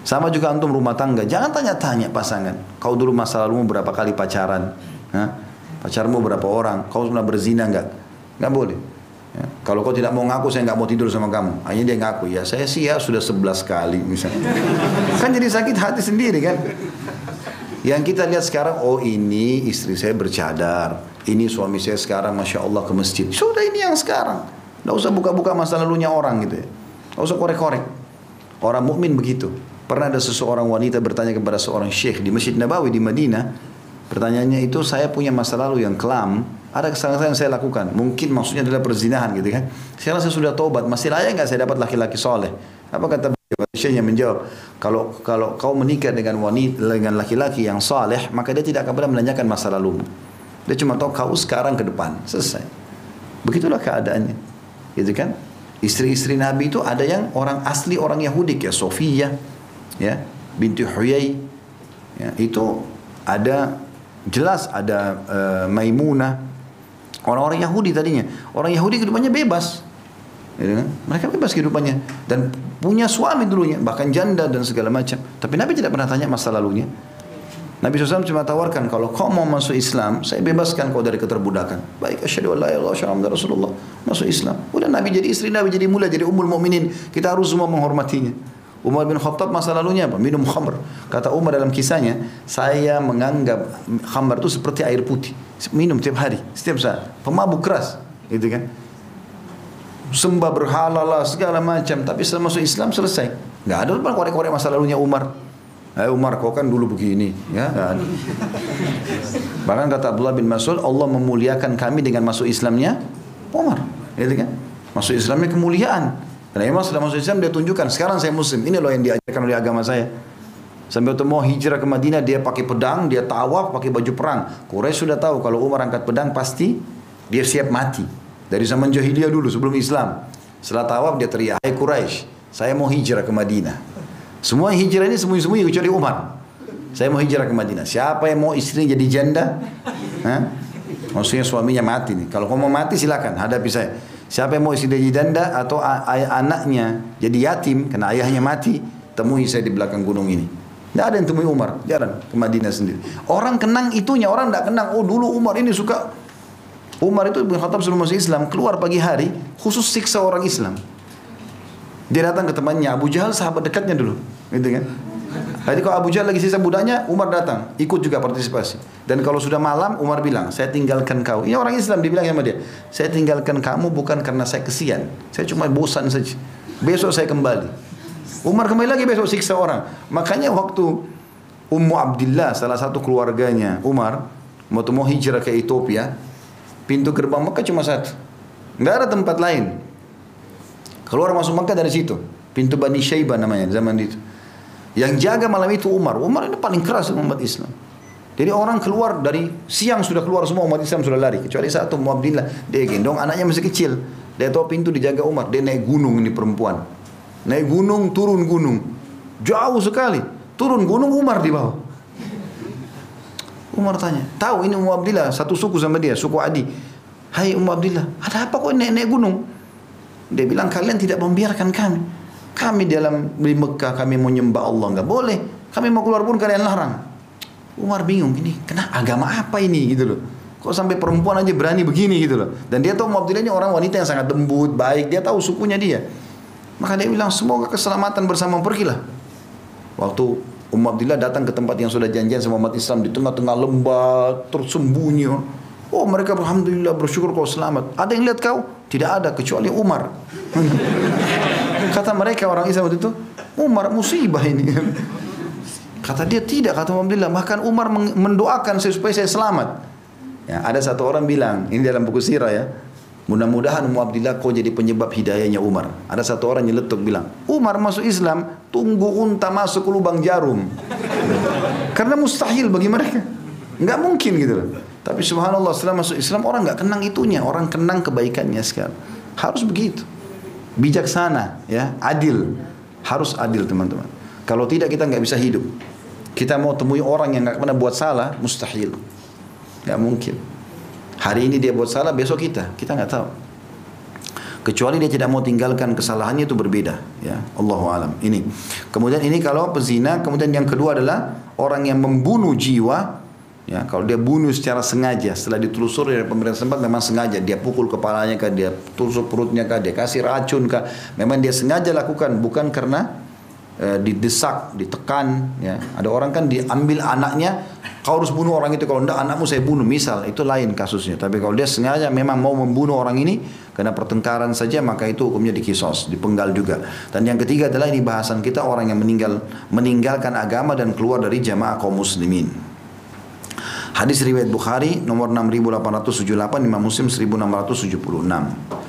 Speaker 1: Sama juga antum rumah tangga. Jangan tanya-tanya pasangan. Kau dulu masa lalu berapa kali pacaran? Pacarmu berapa orang? Kau pernah berzina enggak? Enggak boleh. Ya. Kalau kau tidak mau ngaku, saya nggak mau tidur sama kamu. Hanya dia ngaku, ya saya sih ya sudah sebelas kali misalnya. (laughs) kan jadi sakit hati sendiri kan. Yang kita lihat sekarang, oh ini istri saya bercadar. Ini suami saya sekarang, Masya Allah ke masjid. Sudah ini yang sekarang. Tidak usah buka-buka masa lalunya orang gitu ya. Tidak usah korek-korek. Orang mukmin begitu. Pernah ada seseorang wanita bertanya kepada seorang syekh di Masjid Nabawi di Madinah. Pertanyaannya itu saya punya masa lalu yang kelam. Ada kesalahan yang saya lakukan. Mungkin maksudnya adalah perzinahan gitu kan. Sekarang saya sudah tobat. Masih layak nggak saya dapat laki-laki soleh? Apa kata Syekhnya menjawab, kalau kalau kau menikah dengan wanita dengan laki-laki yang saleh, maka dia tidak akan pernah menanyakan masa lalumu. Dia cuma tahu kau sekarang ke depan, selesai. Begitulah keadaannya gitu kan istri-istri Nabi itu ada yang orang asli orang Yahudi kayak Sofia ya binti Huyai ya, itu ada jelas ada uh, Maimunah orang-orang Yahudi tadinya orang Yahudi kehidupannya bebas kan? mereka bebas kehidupannya dan punya suami dulunya bahkan janda dan segala macam tapi Nabi tidak pernah tanya masa lalunya Nabi SAW cuma tawarkan kalau kau mau masuk Islam, saya bebaskan kau dari keterbudakan. Baik, asyhadu an la ilaha illallah Rasulullah. Masuk Islam. Udah Nabi jadi istri Nabi jadi mulia jadi ummul mukminin. Kita harus semua menghormatinya. Umar bin Khattab masa lalunya apa? Minum khamr. Kata Umar dalam kisahnya, saya menganggap khamr itu seperti air putih. Minum tiap hari, setiap saat. Pemabuk keras, gitu kan? Sembah berhala lah, segala macam. Tapi setelah masuk Islam selesai. Gak ada lupa korek-korek masa lalunya Umar. Hai Umar kau kan dulu begini ya kan? Bahkan kata Abdullah bin Mas'ud Allah memuliakan kami dengan masuk Islamnya Umar gitu kan Masuk Islamnya kemuliaan Karena memang sudah masuk Islam dia tunjukkan Sekarang saya muslim Ini loh yang diajarkan oleh agama saya Sampai waktu mau hijrah ke Madinah dia pakai pedang, dia tawaf pakai baju perang. Quraisy sudah tahu kalau Umar angkat pedang pasti dia siap mati. Dari zaman jahiliyah dulu sebelum Islam. Setelah tawaf dia teriak, "Hai Quraisy, saya mau hijrah ke Madinah." Semua hijrah ini sembunyi-sembunyi kecuali Umar. Saya mau hijrah ke Madinah. Siapa yang mau istrinya jadi janda? Maksudnya suaminya mati nih. Kalau kamu mau mati silakan hadapi saya. Siapa yang mau istri jadi janda atau anaknya jadi yatim karena ayahnya mati, temui saya di belakang gunung ini. Tidak ada yang temui Umar, jarang ke Madinah sendiri. Orang kenang itunya, orang tidak kenang. Oh dulu Umar ini suka Umar itu bin Khattab sebelum masuk Islam keluar pagi hari khusus siksa orang Islam. Dia datang ke temannya Abu Jahal sahabat dekatnya dulu, gitu kan? Jadi kalau Abu Jahal lagi sisa budaknya, Umar datang, ikut juga partisipasi. Dan kalau sudah malam, Umar bilang, saya tinggalkan kau. Ini orang Islam dibilang sama dia, saya tinggalkan kamu bukan karena saya kesian, saya cuma bosan saja. Besok saya kembali. Umar kembali lagi besok siksa orang. Makanya waktu Ummu Abdullah, salah satu keluarganya Umar, mau mau hijrah ke Ethiopia, pintu gerbang Mekah cuma satu. Nggak ada tempat lain. Keluar masuk Makkah dari situ. Pintu Bani Syaibah namanya zaman itu. Yang jaga malam itu Umar. Umar ini paling keras umat Islam. Jadi orang keluar dari siang sudah keluar semua umat Islam sudah lari. Kecuali satu Muabdillah. Dia gendong anaknya masih kecil. Dia tahu pintu dijaga Umar. Dia naik gunung ini perempuan. Naik gunung, turun gunung. Jauh sekali. Turun gunung Umar di bawah. Umar tanya, tahu ini Umar Abdillah, satu suku sama dia, suku Adi. Hai Umar Abdillah, ada apa kok naik-naik gunung? Dia bilang kalian tidak membiarkan kami. Kami dalam di Mekah kami mau nyembah Allah nggak boleh. Kami mau keluar pun kalian larang. Umar bingung ini, kenapa agama apa ini gitu loh. Kok sampai perempuan aja berani begini gitu loh. Dan dia tahu Muabdillah ini orang wanita yang sangat lembut, baik. Dia tahu sukunya dia. Maka dia bilang semoga keselamatan bersama pergilah. Waktu Umar Abdullah datang ke tempat yang sudah janjian sama umat Islam di tengah-tengah lembah tersembunyi. Oh mereka alhamdulillah bersyukur kau selamat. Ada yang lihat kau? Tidak ada kecuali Umar. (laughs) Kata mereka orang Islam waktu itu, Umar musibah ini. Kata dia tidak, kata Abdullah. Bahkan Umar mendoakan saya supaya saya selamat. Ya, ada satu orang bilang, ini dalam buku sirah ya. Mudah-mudahan Umar Abdullah kau jadi penyebab hidayahnya Umar. Ada satu orang yang letuk bilang, Umar masuk Islam, tunggu unta masuk ke lubang jarum. Karena mustahil bagi mereka. Enggak mungkin gitu loh. Tapi subhanallah setelah masuk Islam orang nggak kenang itunya, orang kenang kebaikannya sekarang. Harus begitu. Bijaksana, ya, adil. Harus adil teman-teman. Kalau tidak kita nggak bisa hidup. Kita mau temui orang yang nggak pernah buat salah, mustahil. Nggak mungkin. Hari ini dia buat salah, besok kita. Kita nggak tahu. Kecuali dia tidak mau tinggalkan kesalahannya itu berbeda. Ya, Allahu alam. Ini. Kemudian ini kalau pezina. Kemudian yang kedua adalah orang yang membunuh jiwa Ya, kalau dia bunuh secara sengaja, setelah ditelusuri dari pemerintah tempat memang sengaja dia pukul kepalanya kah, dia tusuk perutnya kah, dia kasih racun kah, memang dia sengaja lakukan bukan karena e, didesak, ditekan, ya. Ada orang kan diambil anaknya, kau harus bunuh orang itu kalau tidak anakmu saya bunuh, misal itu lain kasusnya. Tapi kalau dia sengaja memang mau membunuh orang ini karena pertengkaran saja maka itu hukumnya dikisos, dipenggal juga. Dan yang ketiga adalah ini bahasan kita orang yang meninggal meninggalkan agama dan keluar dari jamaah kaum muslimin. Hadis riwayat Bukhari nomor 6878 Imam Muslim 1676.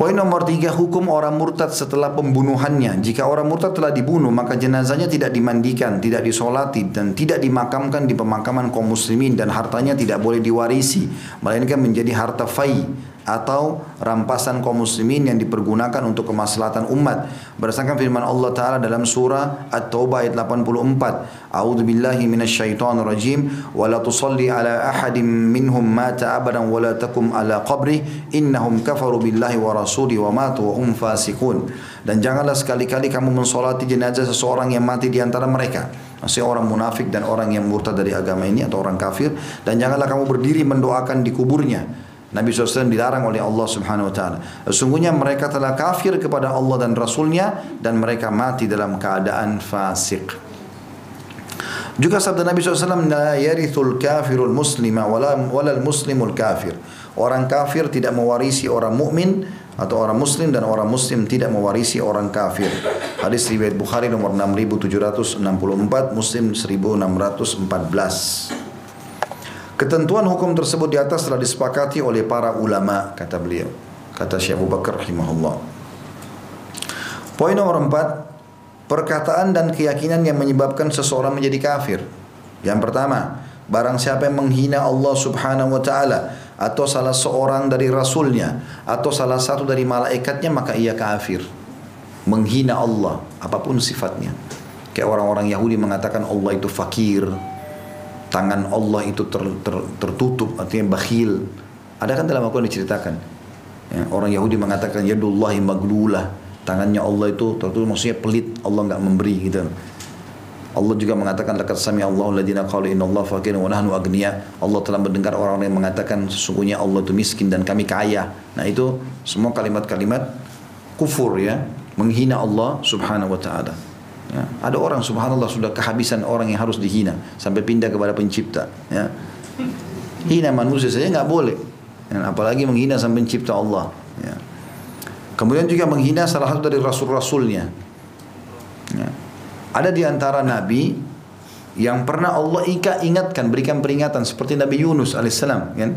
Speaker 1: Poin nomor tiga, hukum orang murtad setelah pembunuhannya. Jika orang murtad telah dibunuh, maka jenazahnya tidak dimandikan, tidak disolati, dan tidak dimakamkan di pemakaman kaum muslimin dan hartanya tidak boleh diwarisi, melainkan menjadi harta fai atau rampasan kaum muslimin yang dipergunakan untuk kemaslahatan umat. Berdasarkan firman Allah taala dalam surah At-Taubah ayat 84 A'udzu billahi minasyaitonir rajim. Wa la tusalli ala ahadin minhum mata abadan wa la takum ala qabri. Innahum kafaru billahi wa rasuli wa matu wa hum fasiqun. Dan janganlah sekali-kali kamu mensolati jenazah seseorang yang mati di antara mereka. Maksudnya orang munafik dan orang yang murtad dari agama ini atau orang kafir. Dan janganlah kamu berdiri mendoakan di kuburnya Nabi SAW dilarang oleh Allah Subhanahu Wa Taala. Sesungguhnya mereka telah kafir kepada Allah dan Rasulnya dan mereka mati dalam keadaan fasik. Juga sabda Nabi SAW, La kafirul muslima walal muslimul kafir. Orang kafir tidak mewarisi orang mukmin atau orang muslim dan orang muslim tidak mewarisi orang kafir. Hadis riwayat Bukhari nomor 6764, Muslim 1614. Ketentuan hukum tersebut di atas telah disepakati oleh para ulama, kata beliau. Kata Syekh Abu Bakar rahimahullah. Poin nomor empat, perkataan dan keyakinan yang menyebabkan seseorang menjadi kafir. Yang pertama, barang siapa yang menghina Allah subhanahu wa ta'ala atau salah seorang dari rasulnya atau salah satu dari malaikatnya maka ia kafir. Menghina Allah, apa pun sifatnya. Kayak orang-orang Yahudi mengatakan Allah itu fakir, tangan Allah itu ter, ter, tertutup artinya bakhil ada kan dalam Al-Quran diceritakan ya, orang Yahudi mengatakan yadullahi maglulah tangannya Allah itu tertutup maksudnya pelit Allah nggak memberi gitu Allah juga mengatakan laqad sami Allahu alladziina qalu Allah faqir wa nahnu agniya. Allah telah mendengar orang-orang yang mengatakan sesungguhnya Allah itu miskin dan kami kaya. Nah, itu semua kalimat-kalimat kufur ya, menghina Allah Subhanahu wa taala. Ya. Ada orang subhanallah sudah kehabisan orang yang harus dihina sampai pindah kepada pencipta. Ya. Hina manusia saja nggak boleh. Ya. Apalagi menghina sang pencipta Allah. Ya. Kemudian juga menghina salah satu dari rasul-rasulnya. Ya. Ada di antara nabi yang pernah Allah ingatkan berikan peringatan seperti Nabi Yunus alaihissalam kan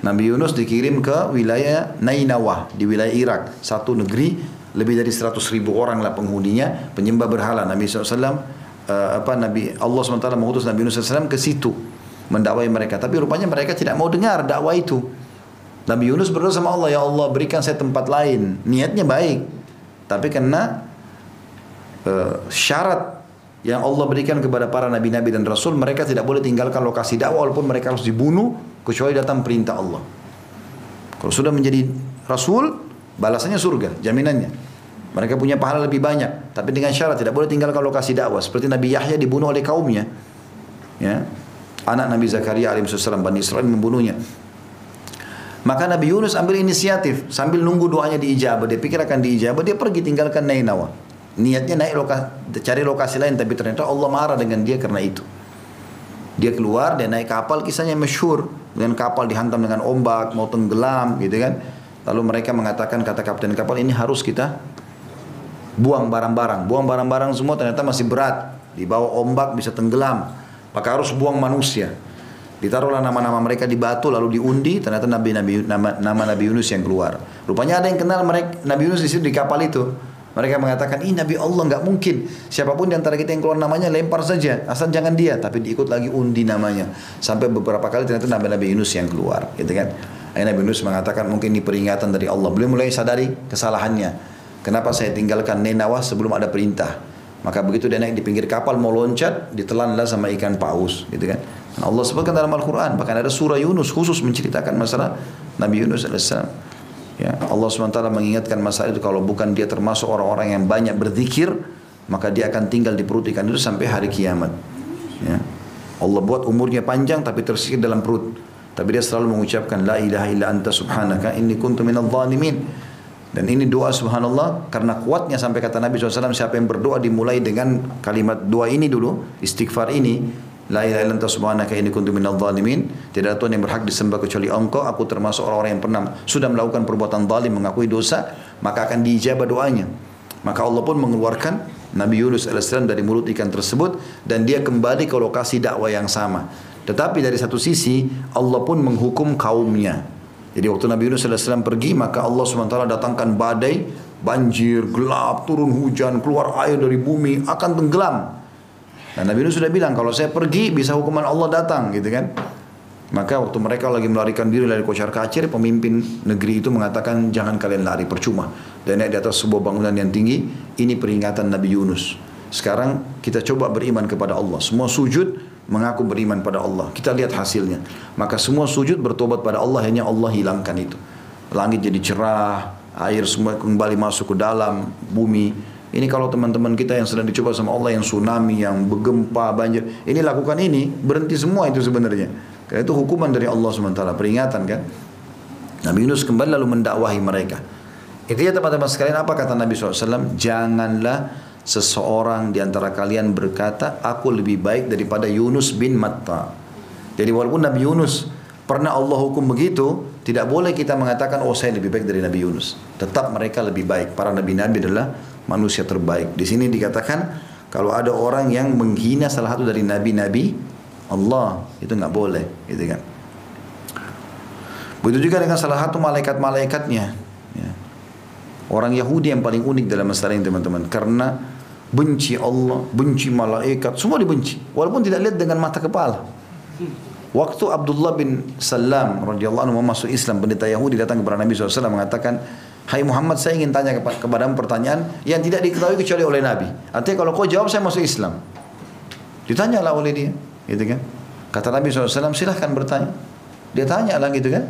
Speaker 1: Nabi Yunus dikirim ke wilayah Nainawah di wilayah Irak satu negeri lebih dari 100 ribu orang lah penghuninya penyembah berhala. Nabi SAW uh, eh, apa Nabi Allah SWT mengutus Nabi Yunus SAW ke situ mendakwai mereka. Tapi rupanya mereka tidak mau dengar dakwah itu. Nabi Yunus berdoa sama Allah ya Allah berikan saya tempat lain. Niatnya baik. Tapi karena uh, syarat yang Allah berikan kepada para nabi-nabi dan rasul mereka tidak boleh tinggalkan lokasi dakwah walaupun mereka harus dibunuh kecuali datang perintah Allah. Kalau sudah menjadi rasul Balasannya surga, jaminannya. Mereka punya pahala lebih banyak, tapi dengan syarat tidak boleh tinggalkan lokasi dakwah. Seperti Nabi Yahya dibunuh oleh kaumnya. Ya. Anak Nabi Zakaria alaihissalam Bani Israel membunuhnya. Maka Nabi Yunus ambil inisiatif sambil nunggu doanya diijabah. Dia pikir akan diijabah, dia pergi tinggalkan Nainawa. Niatnya naik lokasi, cari lokasi lain tapi ternyata Allah marah dengan dia karena itu. Dia keluar, dia naik kapal, kisahnya masyhur dengan kapal dihantam dengan ombak, mau tenggelam, gitu kan. Lalu mereka mengatakan kata kapten kapal ini harus kita buang barang-barang, buang barang-barang semua ternyata masih berat, di bawah ombak bisa tenggelam, maka harus buang manusia. Ditaruhlah nama-nama mereka di batu lalu diundi, ternyata Nabi Nabi nama, nama Nabi Yunus yang keluar. Rupanya ada yang kenal mereka Nabi Yunus di situ di kapal itu. Mereka mengatakan, ini Nabi Allah nggak mungkin. Siapa pun di antara kita yang keluar namanya lempar saja, asal jangan dia. Tapi diikut lagi undi namanya. Sampai beberapa kali ternyata Nabi Nabi Yunus yang keluar, gitu kan? Akhirnya Nabi Yunus mengatakan mungkin ini peringatan dari Allah. Beliau mulai sadari kesalahannya. Kenapa saya tinggalkan Nenawa sebelum ada perintah? Maka begitu dia naik di pinggir kapal mau loncat, ditelanlah sama ikan paus, gitu kan? Dan Allah sebutkan dalam Al-Quran, bahkan ada surah Yunus khusus menceritakan masalah Nabi Yunus alaihissalam. Ya, Allah SWT mengingatkan masalah itu kalau bukan dia termasuk orang-orang yang banyak berzikir, maka dia akan tinggal di perut ikan itu sampai hari kiamat. Ya. Allah buat umurnya panjang tapi tersikir dalam perut. Tapi dia selalu mengucapkan la ilaha illa anta subhanaka inni kuntu minadh dhalimin. Dan ini doa subhanallah karena kuatnya sampai kata Nabi SAW siapa yang berdoa dimulai dengan kalimat doa ini dulu, istighfar ini, La ilaha illa anta subhanaka inni kuntu minadh dhalimin. Tidak ada Tuhan yang berhak disembah kecuali Engkau. Aku termasuk orang-orang yang pernah sudah melakukan perbuatan zalim, mengakui dosa, maka akan diijabah doanya. Maka Allah pun mengeluarkan Nabi Yunus AS dari mulut ikan tersebut dan dia kembali ke lokasi dakwah yang sama. Tetapi dari satu sisi Allah pun menghukum kaumnya. Jadi waktu Nabi Yunus AS pergi maka Allah SWT datangkan badai, banjir, gelap, turun hujan, keluar air dari bumi, akan tenggelam. Dan Nabi Nuh sudah bilang kalau saya pergi bisa hukuman Allah datang gitu kan. Maka waktu mereka lagi melarikan diri dari kocar kacir, pemimpin negeri itu mengatakan jangan kalian lari percuma. Dan naik di atas sebuah bangunan yang tinggi, ini peringatan Nabi Yunus. Sekarang kita coba beriman kepada Allah. Semua sujud mengaku beriman pada Allah. Kita lihat hasilnya. Maka semua sujud bertobat pada Allah hanya Allah hilangkan itu. Langit jadi cerah, air semua kembali masuk ke dalam bumi ini kalau teman-teman kita yang sedang dicoba sama Allah yang tsunami, yang bergempa, banjir, ini lakukan ini, berhenti semua itu sebenarnya. Karena itu hukuman dari Allah SWT, peringatan kan. Nabi Yunus kembali lalu mendakwahi mereka. ya teman-teman sekalian apa kata Nabi SAW? Janganlah seseorang di antara kalian berkata, aku lebih baik daripada Yunus bin Matta. Jadi walaupun Nabi Yunus pernah Allah hukum begitu, tidak boleh kita mengatakan, oh saya lebih baik dari Nabi Yunus. Tetap mereka lebih baik. Para Nabi-Nabi adalah manusia terbaik. Di sini dikatakan kalau ada orang yang menghina salah satu dari nabi-nabi Allah itu nggak boleh, gitu kan. Begitu juga dengan salah satu malaikat-malaikatnya. Ya. Orang Yahudi yang paling unik dalam masalah ini teman-teman, karena benci Allah, benci malaikat, semua dibenci, walaupun tidak lihat dengan mata kepala. Waktu Abdullah bin Salam radhiyallahu anhu masuk Islam, pendeta Yahudi datang kepada Nabi SAW mengatakan, Hai Muhammad saya ingin tanya kepada pertanyaan yang tidak diketahui kecuali oleh Nabi. Artinya kalau kau jawab saya masuk Islam. Ditanyalah oleh dia. Gitu kan. Kata Nabi SAW silahkan bertanya. Dia tanya lah gitu kan.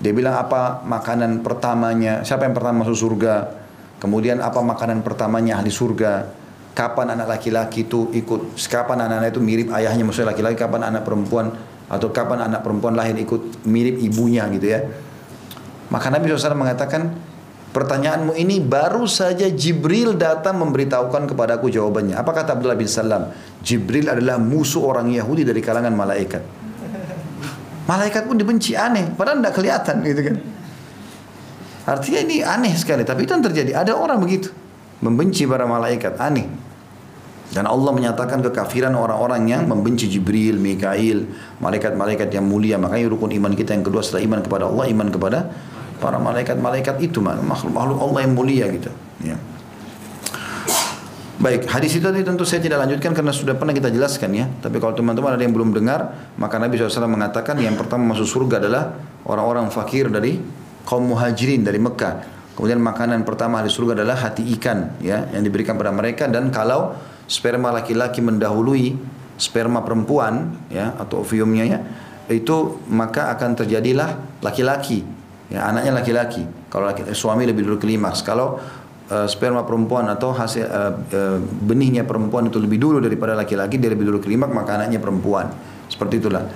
Speaker 1: Dia bilang apa makanan pertamanya. Siapa yang pertama masuk surga. Kemudian apa makanan pertamanya ahli surga. Kapan anak laki-laki itu ikut. Kapan anak-anak itu mirip ayahnya maksudnya laki-laki. Kapan anak perempuan. Atau kapan anak perempuan lahir ikut mirip ibunya gitu ya. Maka Nabi SAW mengatakan Pertanyaanmu ini baru saja Jibril datang memberitahukan kepadaku jawabannya. Apa kata Abdullah bin Salam? Jibril adalah musuh orang Yahudi dari kalangan malaikat. Malaikat pun dibenci aneh, padahal tidak kelihatan gitu kan. Artinya ini aneh sekali, tapi itu yang terjadi. Ada orang begitu, membenci para malaikat, aneh. Dan Allah menyatakan kekafiran orang-orang yang membenci Jibril, Mikail, malaikat-malaikat yang mulia. Makanya rukun iman kita yang kedua setelah iman kepada Allah, iman kepada para malaikat-malaikat itu makhluk-makhluk Allah yang mulia gitu ya. Baik, hadis itu tadi tentu saya tidak lanjutkan karena sudah pernah kita jelaskan ya. Tapi kalau teman-teman ada yang belum dengar, maka Nabi SAW mengatakan yang pertama masuk surga adalah orang-orang fakir dari kaum muhajirin dari Mekah. Kemudian makanan pertama di surga adalah hati ikan ya yang diberikan pada mereka dan kalau sperma laki-laki mendahului sperma perempuan ya atau oviumnya ya itu maka akan terjadilah laki-laki Ya, anaknya laki-laki. Kalau laki, suami lebih dulu klimaks. Kalau uh, sperma perempuan atau hasil uh, uh, benihnya perempuan itu lebih dulu daripada laki-laki, dia lebih dulu klimaks, maka anaknya perempuan. Seperti itulah.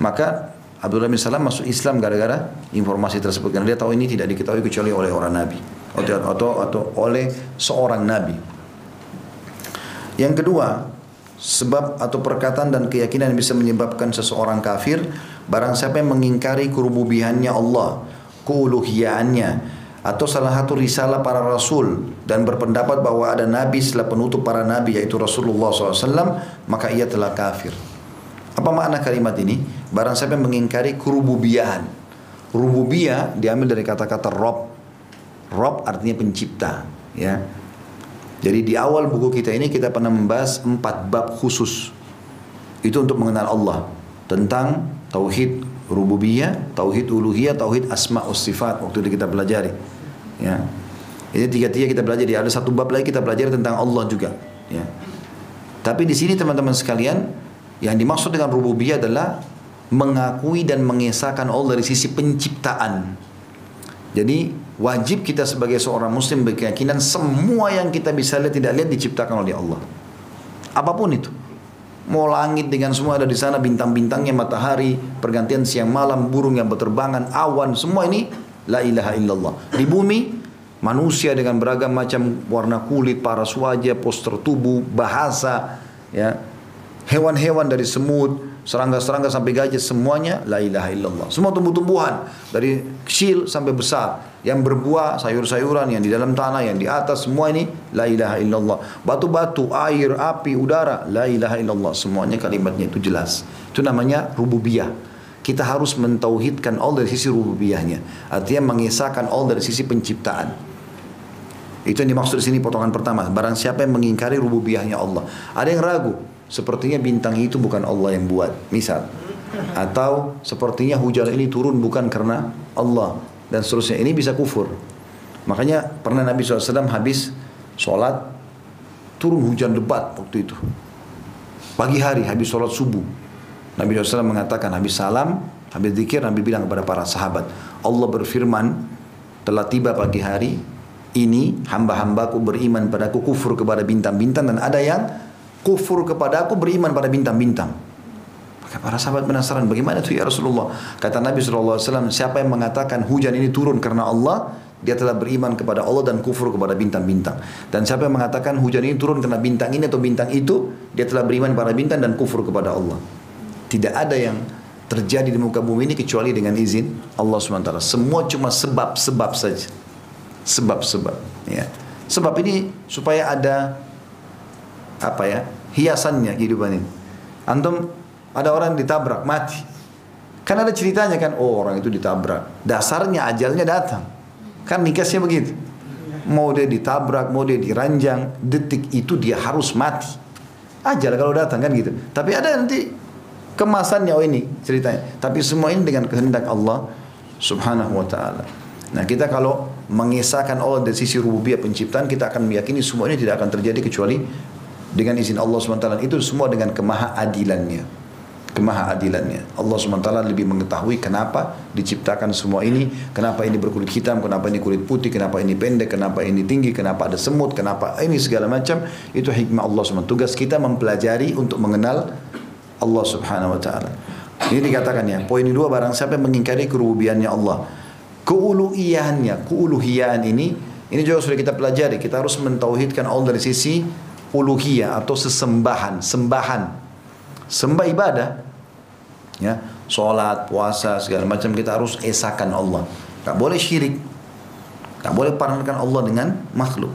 Speaker 1: Maka Abdullah bin Salam masuk Islam gara-gara informasi tersebut. Karena dia tahu ini tidak diketahui kecuali oleh orang nabi. Atau atau, atau oleh seorang nabi. Yang kedua, sebab atau perkataan dan keyakinan yang bisa menyebabkan seseorang kafir barang siapa yang mengingkari kerububiannya Allah keuluhiannya atau salah satu risalah para rasul dan berpendapat bahwa ada nabi setelah penutup para nabi yaitu Rasulullah SAW maka ia telah kafir. Apa makna kalimat ini barang siapa yang mengingkari kerububian rububiyah diambil dari kata-kata rob rob artinya pencipta ya jadi di awal buku kita ini kita pernah membahas empat bab khusus. Itu untuk mengenal Allah. Tentang tauhid rububiyah, tauhid uluhiyah, tauhid asma sifat waktu itu kita pelajari. Ya. Ini tiga-tiga kita belajar. Ada satu bab lagi kita belajar tentang Allah juga. Ya. Tapi di sini teman-teman sekalian, yang dimaksud dengan rububiyah adalah mengakui dan mengesahkan Allah dari sisi penciptaan. Jadi wajib kita sebagai seorang muslim berkeyakinan semua yang kita bisa lihat tidak lihat diciptakan oleh Allah. Apa pun itu. Mau langit dengan semua ada di sana bintang-bintangnya matahari, pergantian siang malam, burung yang berterbangan, awan, semua ini la ilaha illallah. Di bumi manusia dengan beragam macam warna kulit, paras wajah, poster tubuh, bahasa, ya. Hewan-hewan dari semut, serangga-serangga sampai gajah semuanya la ilaha illallah. Semua tumbuh-tumbuhan dari kecil sampai besar yang berbuah sayur-sayuran yang di dalam tanah yang di atas semua ini la ilaha illallah. Batu-batu, air, api, udara la ilaha illallah. Semuanya kalimatnya itu jelas. Itu namanya rububiyah. Kita harus mentauhidkan Allah dari sisi rububiyahnya. Artinya mengisahkan Allah dari sisi penciptaan. Itu yang dimaksud di sini potongan pertama. Barang siapa yang mengingkari rububiyahnya Allah. Ada yang ragu. Sepertinya bintang itu bukan Allah yang buat. Misal. Atau sepertinya hujan ini turun bukan karena Allah. Dan seterusnya. Ini bisa kufur. Makanya pernah Nabi SAW habis sholat. Turun hujan lebat waktu itu. Pagi hari habis sholat subuh. Nabi SAW mengatakan habis salam. Habis zikir Nabi bilang kepada para sahabat. Allah berfirman. Telah tiba pagi hari. Ini hamba-hambaku beriman padaku kufur kepada bintang-bintang dan ada yang kufur kepada aku beriman pada bintang-bintang. Para sahabat penasaran bagaimana itu ya Rasulullah. Kata Nabi SAW, siapa yang mengatakan hujan ini turun karena Allah, dia telah beriman kepada Allah dan kufur kepada bintang-bintang. Dan siapa yang mengatakan hujan ini turun karena bintang ini atau bintang itu, dia telah beriman kepada bintang dan kufur kepada Allah. Tidak ada yang terjadi di muka bumi ini kecuali dengan izin Allah SWT. Semua cuma sebab-sebab saja. Sebab-sebab. Ya. Sebab ini supaya ada apa ya hiasannya kehidupan ini. Antum ada orang ditabrak mati. Kan ada ceritanya kan, oh orang itu ditabrak. Dasarnya ajalnya datang. Kan nikahnya begitu. Mau dia ditabrak, mau dia diranjang, detik itu dia harus mati. Ajal kalau datang kan gitu. Tapi ada nanti kemasannya oh ini ceritanya. Tapi semua ini dengan kehendak Allah Subhanahu wa taala. Nah, kita kalau mengisahkan Allah dari sisi rububiyah penciptaan, kita akan meyakini semua ini tidak akan terjadi kecuali dengan izin Allah SWT itu semua dengan kemaha adilannya kemaha adilannya Allah SWT lebih mengetahui kenapa diciptakan semua ini kenapa ini berkulit hitam kenapa ini kulit putih kenapa ini pendek kenapa ini tinggi kenapa ada semut kenapa ini segala macam. Itu hikmah Allah SWT tugas kita mempelajari untuk mengenal Allah Subhanahu Wa Taala. Ini dikatakan ya poin dua barang siapa yang mengingkari kerububiannya Allah. Keuluhiyannya keuluhiyan ini ini juga sudah kita pelajari. Kita harus mentauhidkan Allah dari sisi uluhiyah atau sesembahan, sembahan. Sembah ibadah. Ya, salat, puasa, segala macam kita harus esakan Allah. Tak boleh syirik. Tak boleh parankan Allah dengan makhluk.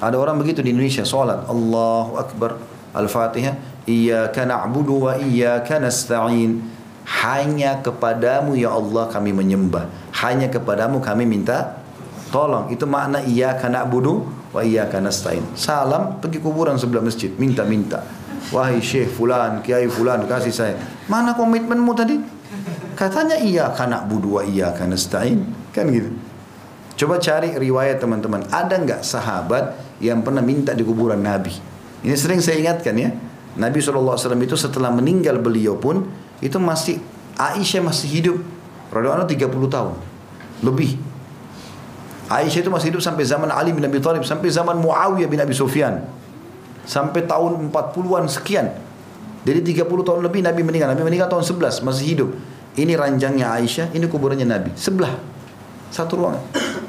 Speaker 1: Ada orang begitu di Indonesia, salat, Allahu Akbar, Al-Fatihah, Iyyaka na'budu wa iyyaka nasta'in. Hanya kepadamu ya Allah kami menyembah. Hanya kepadamu kami minta tolong. Itu makna iyyaka na'budu wa iyyaka nasta'in. Salam pergi kuburan sebelah masjid, minta-minta. Wahai Syekh fulan, Kiai fulan kasih saya. Mana komitmenmu tadi? Katanya iya kanak budu wa iya nasta'in. Kan gitu. Coba cari riwayat teman-teman. Ada nggak sahabat yang pernah minta di kuburan Nabi? Ini sering saya ingatkan ya. Nabi SAW itu setelah meninggal beliau pun itu masih Aisyah masih hidup. Radhiyallahu 30 tahun. Lebih. Aisyah itu masih hidup sampai zaman Ali bin Abi Thalib, sampai zaman Muawiyah bin Abi Sufyan. Sampai tahun 40-an sekian. Jadi 30 tahun lebih Nabi meninggal. Nabi meninggal tahun 11, masih hidup. Ini ranjangnya Aisyah, ini kuburannya Nabi. Sebelah. Satu ruangan.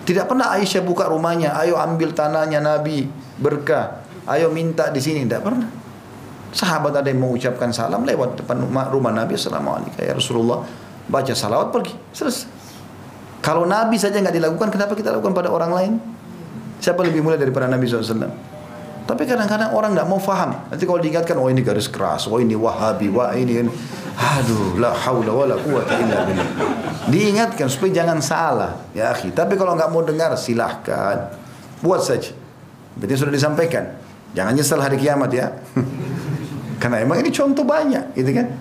Speaker 1: Tidak pernah Aisyah buka rumahnya, ayo ambil tanahnya Nabi, berkah. ayo minta di sini. Tidak pernah. Sahabat ada yang mengucapkan salam lewat depan rumah Nabi Assalamualaikum ya Rasulullah. Baca salawat pergi. Selesai. Kalau Nabi saja nggak dilakukan, kenapa kita lakukan pada orang lain? Siapa lebih mulia daripada Nabi SAW? Tapi kadang-kadang orang nggak mau faham. Nanti kalau diingatkan, oh ini garis keras, oh ini wahabi, wah ini, ini. Aduh, la haula wa la quwata illa billah. Diingatkan supaya jangan salah, ya akhi. Tapi kalau nggak mau dengar, silahkan. Buat saja. Berarti sudah disampaikan. Jangan nyesal hari kiamat ya. (laughs) Karena emang ini contoh banyak, gitu kan?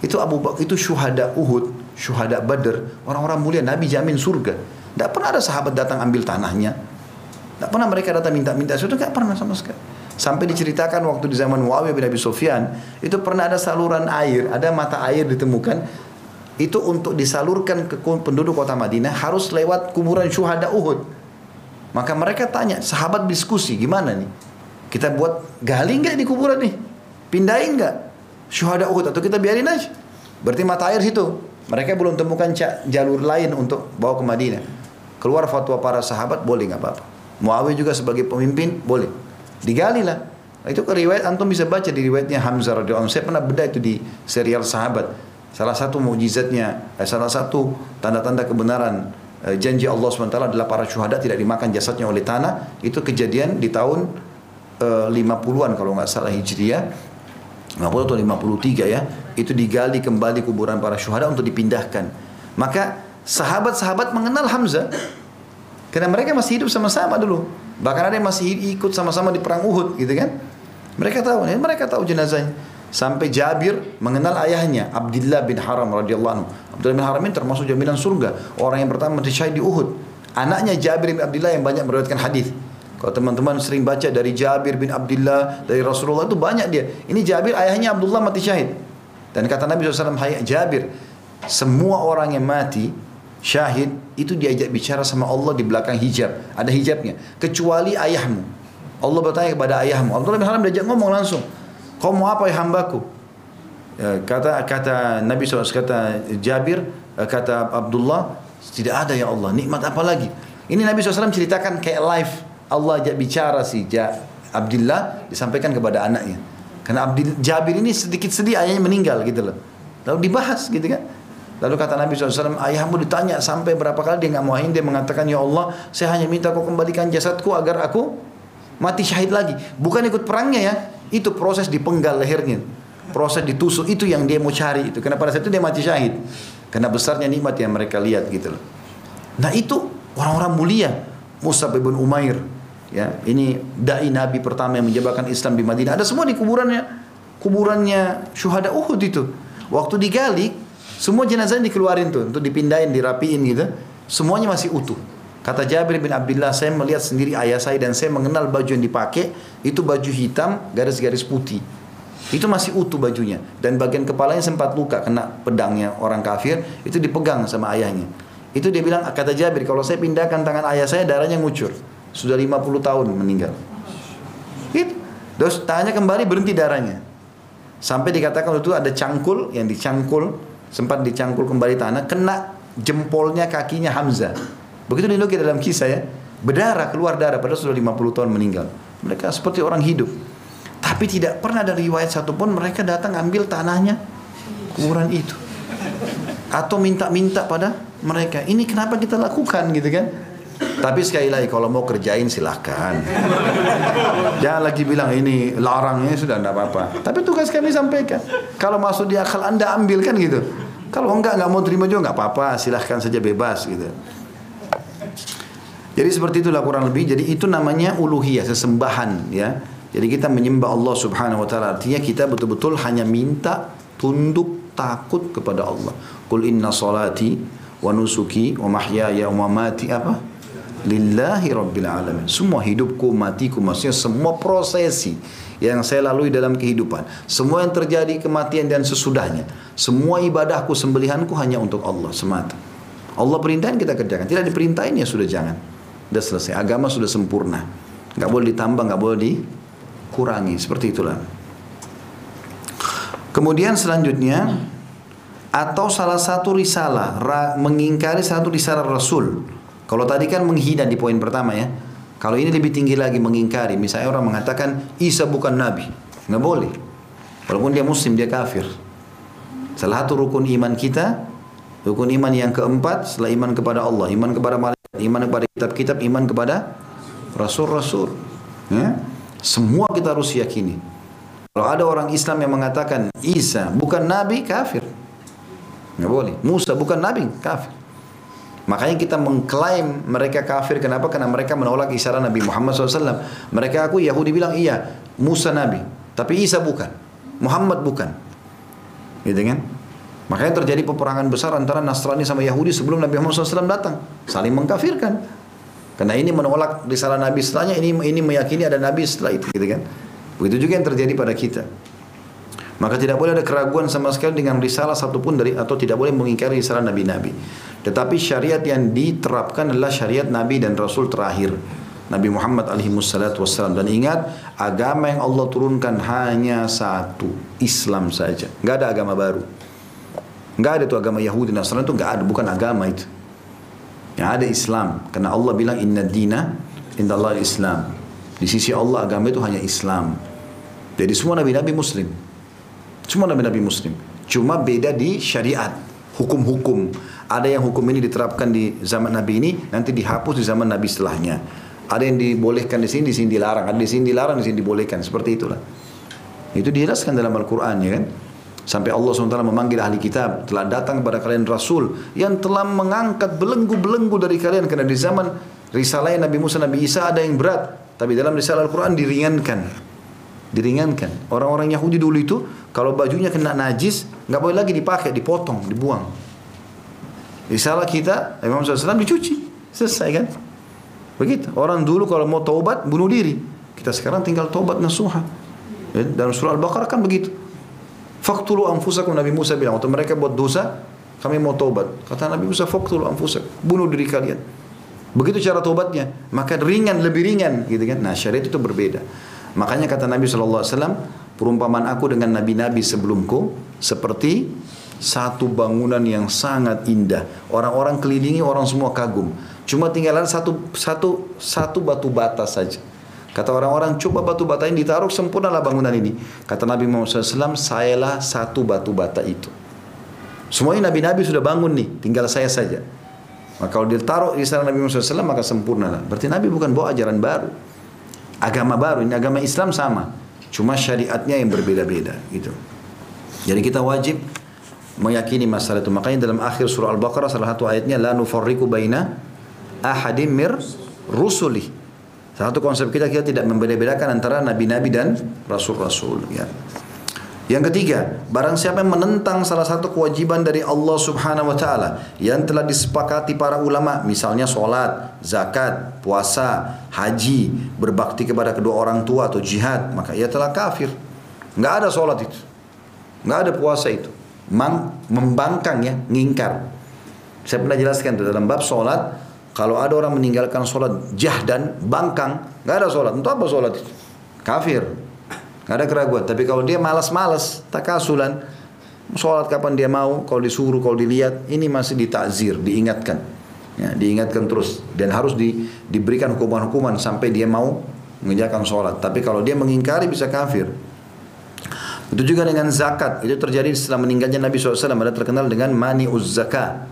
Speaker 1: Itu Abu Bakar, itu syuhada Uhud, syuhada Badr, orang-orang mulia Nabi jamin surga. Tidak pernah ada sahabat datang ambil tanahnya, tidak pernah mereka datang minta-minta sudah tidak pernah sama sekali. Sampai diceritakan waktu di zaman Muawiyah bin Abi Sufyan, itu pernah ada saluran air, ada mata air ditemukan. Itu untuk disalurkan ke penduduk kota Madinah harus lewat kuburan syuhada Uhud. Maka mereka tanya, sahabat diskusi, gimana nih? Kita buat gali nggak di kuburan nih? Pindahin nggak? Syuhada Uhud atau kita biarin aja? Berarti mata air situ. Mereka belum temukan jalur lain untuk bawa ke Madinah. Keluar fatwa para sahabat boleh nggak apa-apa. Muawiyah juga sebagai pemimpin boleh. Digali lah. Nah, itu ke riwayat antum bisa baca di riwayatnya Hamzah radhiyallahu Saya pernah beda itu di serial Sahabat. Salah satu mukjizatnya, eh, salah satu tanda-tanda kebenaran eh, janji Allah SWT adalah para syuhada tidak dimakan jasadnya oleh tanah. Itu kejadian di tahun eh, 50-an kalau nggak salah Hijriah. 50 atau 53 ya. Itu digali kembali kuburan para syuhada untuk dipindahkan. Maka sahabat-sahabat mengenal Hamzah karena mereka masih hidup sama-sama dulu. Bahkan ada yang masih ikut sama-sama di perang Uhud gitu kan. Mereka tahu, ya, mereka tahu jenazahnya. Sampai Jabir mengenal ayahnya Abdullah bin Haram radhiyallahu anhu. Abdullah bin Haram ini termasuk jaminan surga. Orang yang pertama mati syahid di Uhud. Anaknya Jabir bin Abdullah yang banyak meriwayatkan hadis. Kalau teman-teman sering baca dari Jabir bin Abdullah, dari Rasulullah itu banyak dia. Ini Jabir ayahnya Abdullah mati syahid. Dan kata Nabi SAW, Hai Jabir, semua orang yang mati syahid itu diajak bicara sama Allah di belakang hijab. Ada hijabnya. Kecuali ayahmu. Allah bertanya kepada ayahmu. Abdullah bin Haram diajak ngomong langsung. Kau mau apa ya hambaku? Ya, kata kata Nabi SAW kata Jabir eh, kata Abdullah tidak ada ya Allah nikmat apa lagi ini Nabi SAW ceritakan kayak live Allah bicara si ja, Abdullah disampaikan kepada anaknya karena Abdul Jabir ini sedikit sedih ayahnya meninggal gitu loh lalu dibahas gitu kan Lalu kata Nabi SAW, ayahmu ditanya sampai berapa kali dia nggak mau dia mengatakan, Ya Allah, saya hanya minta kau kembalikan jasadku agar aku mati syahid lagi. Bukan ikut perangnya ya, itu proses dipenggal lehernya. Proses ditusuk itu yang dia mau cari itu. Karena pada saat itu dia mati syahid. Karena besarnya nikmat yang mereka lihat gitu loh. Nah itu orang-orang mulia. Musa bin Umair. Ya, ini dai Nabi pertama yang menjabarkan Islam di Madinah. Ada semua di kuburannya. Kuburannya syuhada Uhud itu. Waktu digali, semua jenazah dikeluarin tuh untuk dipindahin, dirapiin gitu. Semuanya masih utuh. Kata Jabir bin Abdullah, saya melihat sendiri ayah saya dan saya mengenal baju yang dipakai itu baju hitam garis-garis putih. Itu masih utuh bajunya dan bagian kepalanya sempat luka kena pedangnya orang kafir itu dipegang sama ayahnya. Itu dia bilang kata Jabir kalau saya pindahkan tangan ayah saya darahnya ngucur. Sudah 50 tahun meninggal. Itu. Terus tangannya kembali berhenti darahnya. Sampai dikatakan itu ada cangkul yang dicangkul sempat dicangkul kembali tanah, kena jempolnya kakinya Hamzah. Begitu dinukil dalam kisah ya, berdarah, keluar darah, padahal sudah 50 tahun meninggal. Mereka seperti orang hidup. Tapi tidak pernah ada riwayat satupun mereka datang ambil tanahnya kuburan itu. Atau minta-minta pada mereka. Ini kenapa kita lakukan gitu kan? Tapi sekali lagi kalau mau kerjain silahkan. Jangan lagi bilang ini larangnya sudah tidak apa-apa. Tapi tugas kami sampaikan. Kalau masuk di akal anda ambil kan gitu. Kalau enggak nggak mau terima juga nggak apa-apa, silahkan saja bebas gitu. Jadi seperti itulah kurang lebih. Jadi itu namanya uluhiyah, sesembahan ya. Jadi kita menyembah Allah Subhanahu wa taala. Artinya kita betul-betul hanya minta tunduk takut kepada Allah. Qul inna salati wa nusuki wa mahyaya wa mamati apa? Lillahi rabbil alamin. Semua hidupku, matiku, maksudnya semua prosesi yang saya lalui dalam kehidupan. Semua yang terjadi kematian dan sesudahnya. Semua ibadahku, sembelihanku hanya untuk Allah semata. Allah perintahin kita kerjakan. Tidak diperintahin ya sudah jangan. Sudah selesai. Agama sudah sempurna. Gak boleh ditambah, gak boleh dikurangi. Seperti itulah. Kemudian selanjutnya atau salah satu risalah mengingkari satu risalah Rasul. Kalau tadi kan menghina di poin pertama ya. Kalau ini lebih tinggi lagi mengingkari, misalnya orang mengatakan Isa bukan nabi, nggak boleh. Walaupun dia muslim dia kafir. Salah satu rukun iman kita, rukun iman yang keempat setelah iman kepada Allah, iman kepada malaikat, iman kepada kitab-kitab, iman kepada rasul-rasul. Ya? Semua kita harus yakini. Kalau ada orang Islam yang mengatakan Isa bukan nabi, kafir. Nggak boleh. Musa bukan nabi, kafir. Makanya kita mengklaim mereka kafir. Kenapa? Karena mereka menolak isyarat Nabi Muhammad SAW. Mereka aku Yahudi bilang iya, Musa Nabi. Tapi Isa bukan. Muhammad bukan. Gitu kan? Makanya terjadi peperangan besar antara Nasrani sama Yahudi sebelum Nabi Muhammad SAW datang. Saling mengkafirkan. Karena ini menolak risalah Nabi setelahnya, ini ini meyakini ada Nabi setelah itu. Gitu kan? Begitu juga yang terjadi pada kita. Maka tidak boleh ada keraguan sama sekali dengan risalah satupun dari atau tidak boleh mengingkari risalah nabi-nabi. Tetapi syariat yang diterapkan adalah syariat nabi dan rasul terakhir. Nabi Muhammad alaihi wassalam. Dan ingat agama yang Allah turunkan hanya satu Islam saja. Nggak ada agama baru. Nggak ada tuh agama Yahudi Nasrani itu nggak ada. Bukan agama itu. Yang ada Islam. Karena Allah bilang inna dina inda Allah Islam. Di sisi Allah agama itu hanya Islam. Jadi semua nabi-nabi muslim. Semua nabi-nabi muslim. Cuma beda di syariat, hukum-hukum. Ada yang hukum ini diterapkan di zaman Nabi ini, nanti dihapus di zaman Nabi setelahnya. Ada yang dibolehkan di sini, di sini dilarang. Ada di sini dilarang, di sini dibolehkan. Seperti itulah. Itu dijelaskan dalam Al-Quran ya kan. Sampai Allah SWT memanggil ahli kitab. Telah datang kepada kalian Rasul. Yang telah mengangkat belenggu-belenggu dari kalian. Karena di zaman risalah Nabi Musa, Nabi Isa ada yang berat. Tapi dalam risalah Al-Quran diringankan. Diringankan. Orang-orang Yahudi dulu itu kalau bajunya kena najis, nggak boleh lagi dipakai, dipotong, dibuang. Risalah kita, Imam SAW dicuci, selesai kan? Begitu. Orang dulu kalau mau taubat bunuh diri. Kita sekarang tinggal taubat nasuha. Ya, dalam surah Al-Baqarah kan begitu. Faktulu anfusakum Nabi Musa bilang waktu mereka buat dosa, kami mau taubat. Kata Nabi Musa, faktulu anfusakum, bunuh diri kalian. Begitu cara taubatnya, maka ringan lebih ringan gitu kan. Nah, syariat itu berbeda. Makanya kata Nabi SAW, Perumpamaan aku dengan nabi-nabi sebelumku seperti satu bangunan yang sangat indah. Orang-orang kelilingi, orang semua kagum. Cuma tinggalan satu satu satu batu bata saja. Kata orang-orang, coba batu bata ini ditaruh, sempurnalah bangunan ini. Kata Nabi Muhammad SAW, sayalah satu batu bata itu. Semuanya nabi-nabi sudah bangun nih, tinggal saya saja. Maka kalau ditaruh di sana Nabi Muhammad SAW, maka sempurna Berarti Nabi bukan bawa ajaran baru. Agama baru, ini agama Islam sama. Cuma syariatnya yang berbeda-beda gitu. Jadi kita wajib meyakini masalah itu. Makanya dalam akhir surah Al-Baqarah salah satu ayatnya la nufarriqu baina ahadim mir rusuli. Salah satu konsep kita kita tidak membeda-bedakan antara nabi-nabi dan rasul-rasul ya. Yang ketiga, barang siapa yang menentang salah satu kewajiban dari Allah Subhanahu wa taala yang telah disepakati para ulama, misalnya sholat, zakat, puasa, haji, berbakti kepada kedua orang tua atau jihad, maka ia telah kafir. Enggak ada sholat itu. Enggak ada puasa itu. Mang, membangkang ya, ngingkar. Saya pernah jelaskan dalam bab sholat, kalau ada orang meninggalkan sholat jahdan, bangkang, enggak ada sholat. Untuk apa sholat itu? Kafir. Gak ada keraguan. Tapi kalau dia malas-malas, takasulan, sholat kapan dia mau, kalau disuruh, kalau dilihat, ini masih ditakzir, diingatkan. Ya, diingatkan terus. Dan harus di, diberikan hukuman-hukuman sampai dia mau mengerjakan sholat. Tapi kalau dia mengingkari bisa kafir. Itu juga dengan zakat. Itu terjadi setelah meninggalnya Nabi SAW. Ada terkenal dengan mani uz zakat.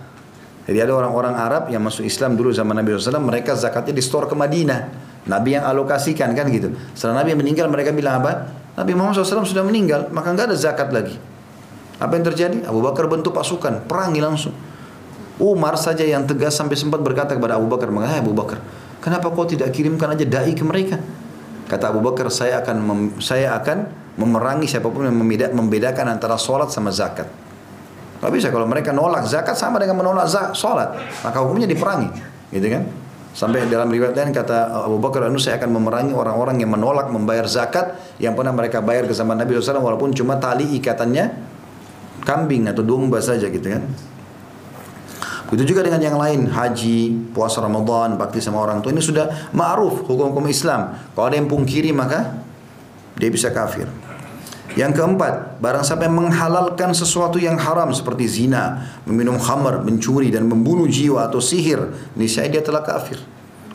Speaker 1: Jadi ada orang-orang Arab yang masuk Islam dulu zaman Nabi SAW. Mereka zakatnya di store ke Madinah. Nabi yang alokasikan kan gitu. Setelah Nabi meninggal mereka bilang apa? Nabi Muhammad SAW sudah meninggal, maka nggak ada zakat lagi. Apa yang terjadi? Abu Bakar bentuk pasukan, perangi langsung. Umar saja yang tegas sampai sempat berkata kepada Abu Bakar, "Mengapa Abu Bakar, kenapa kau tidak kirimkan aja dai ke mereka?" Kata Abu Bakar, "Saya akan mem, saya akan memerangi siapa pun yang membeda, membedakan antara sholat sama zakat." Gak bisa kalau mereka nolak zakat sama dengan menolak sholat, maka hukumnya diperangi, gitu kan? Sampai dalam riwayat lain kata Abu Bakar anu saya akan memerangi orang-orang yang menolak membayar zakat yang pernah mereka bayar ke zaman Nabi SAW walaupun cuma tali ikatannya kambing atau domba saja gitu kan. Begitu juga dengan yang lain, haji, puasa Ramadan, bakti sama orang tua ini sudah ma'ruf hukum-hukum Islam. Kalau ada yang pungkiri maka dia bisa kafir. Yang keempat, barang siapa yang menghalalkan sesuatu yang haram seperti zina, meminum khamar, mencuri dan membunuh jiwa atau sihir, niscaya dia telah kafir.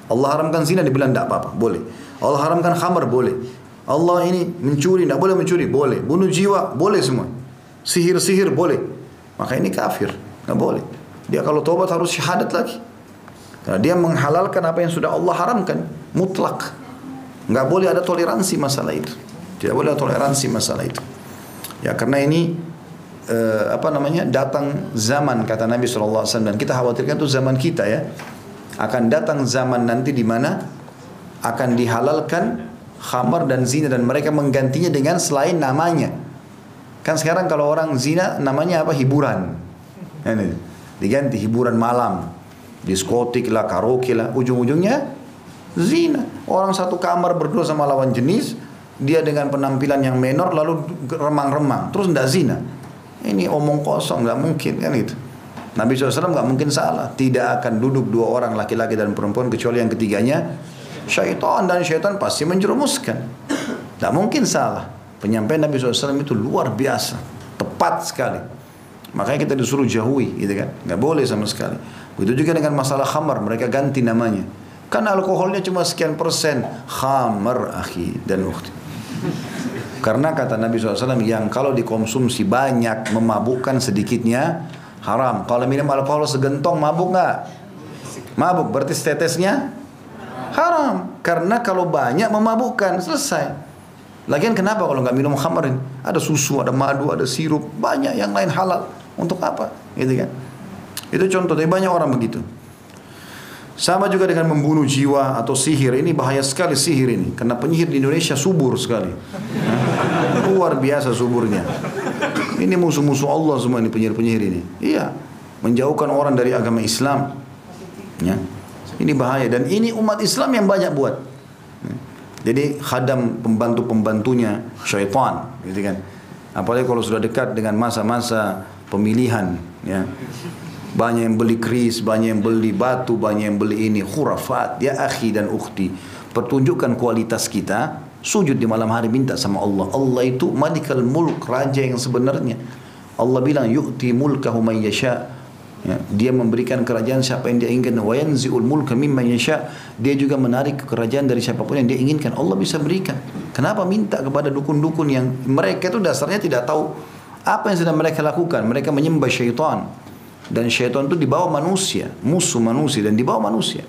Speaker 1: Allah haramkan zina dibilang tidak apa-apa, boleh. Allah haramkan khamar, boleh. Allah ini mencuri, tidak boleh mencuri, boleh. Bunuh jiwa, boleh semua. Sihir-sihir, boleh. Maka ini kafir, nggak boleh. Dia kalau tobat harus syahadat lagi. Karena dia menghalalkan apa yang sudah Allah haramkan, mutlak. Nggak boleh ada toleransi masalah itu. Tidak boleh ada toleransi masalah itu. Ya karena ini uh, apa namanya datang zaman kata Nabi SAW dan kita khawatirkan itu zaman kita ya akan datang zaman nanti di mana akan dihalalkan khamar dan zina dan mereka menggantinya dengan selain namanya. Kan sekarang kalau orang zina namanya apa? Hiburan. Ini diganti hiburan malam, diskotik lah, karaoke lah, ujung-ujungnya zina. Orang satu kamar berdua sama lawan jenis, dia dengan penampilan yang menor lalu remang-remang, terus ndak zina. Ini omong kosong, nggak mungkin kan itu. Nabi SAW nggak mungkin salah. Tidak akan duduk dua orang laki-laki dan perempuan kecuali yang ketiganya syaitan dan syaitan pasti menjerumuskan. Tidak mungkin salah. Penyampaian Nabi SAW itu luar biasa, tepat sekali. Makanya kita disuruh jauhi, gitu kan? Nggak boleh sama sekali. Begitu juga dengan masalah khamar, mereka ganti namanya. Kan alkoholnya cuma sekian persen. Khamar, akhi dan ukhti. Karena kata Nabi SAW yang kalau dikonsumsi banyak memabukkan sedikitnya haram. Kalau minum alkohol segentong mabuk nggak? Mabuk berarti tetesnya Haram. Karena kalau banyak memabukkan, selesai. Lagian kenapa kalau nggak minum khamar Ada susu, ada madu, ada sirup, banyak yang lain halal. Untuk apa? Gitu kan? Itu contoh, tapi banyak orang begitu. Sama juga dengan membunuh jiwa atau sihir. Ini bahaya sekali sihir ini. Karena penyihir di Indonesia subur sekali. Luar biasa suburnya. Ini musuh-musuh Allah semua ini penyihir-penyihir ini. Iya. Menjauhkan orang dari agama Islam. Ya. Ini bahaya dan ini umat Islam yang banyak buat. Jadi khadam pembantu-pembantunya syaitan, gitu kan. Apalagi kalau sudah dekat dengan masa-masa pemilihan, ya. Banyak yang beli keris, banyak yang beli batu, banyak yang beli ini khurafat, ya akhi dan ukhti. Pertunjukkan kualitas kita, sujud di malam hari minta sama Allah. Allah itu malikal mulk, raja yang sebenarnya. Allah bilang yu'ti mulkahu man yasha' Ya, dia memberikan kerajaan siapa yang dia inginkan. Wa yanzi'ul mulka mimman yasha. Dia juga menarik kerajaan dari siapa pun yang dia inginkan. Allah bisa berikan. Kenapa minta kepada dukun-dukun yang mereka itu dasarnya tidak tahu apa yang sedang mereka lakukan. Mereka menyembah syaitan. Dan syaitan itu dibawa manusia, musuh manusia dan dibawa manusia.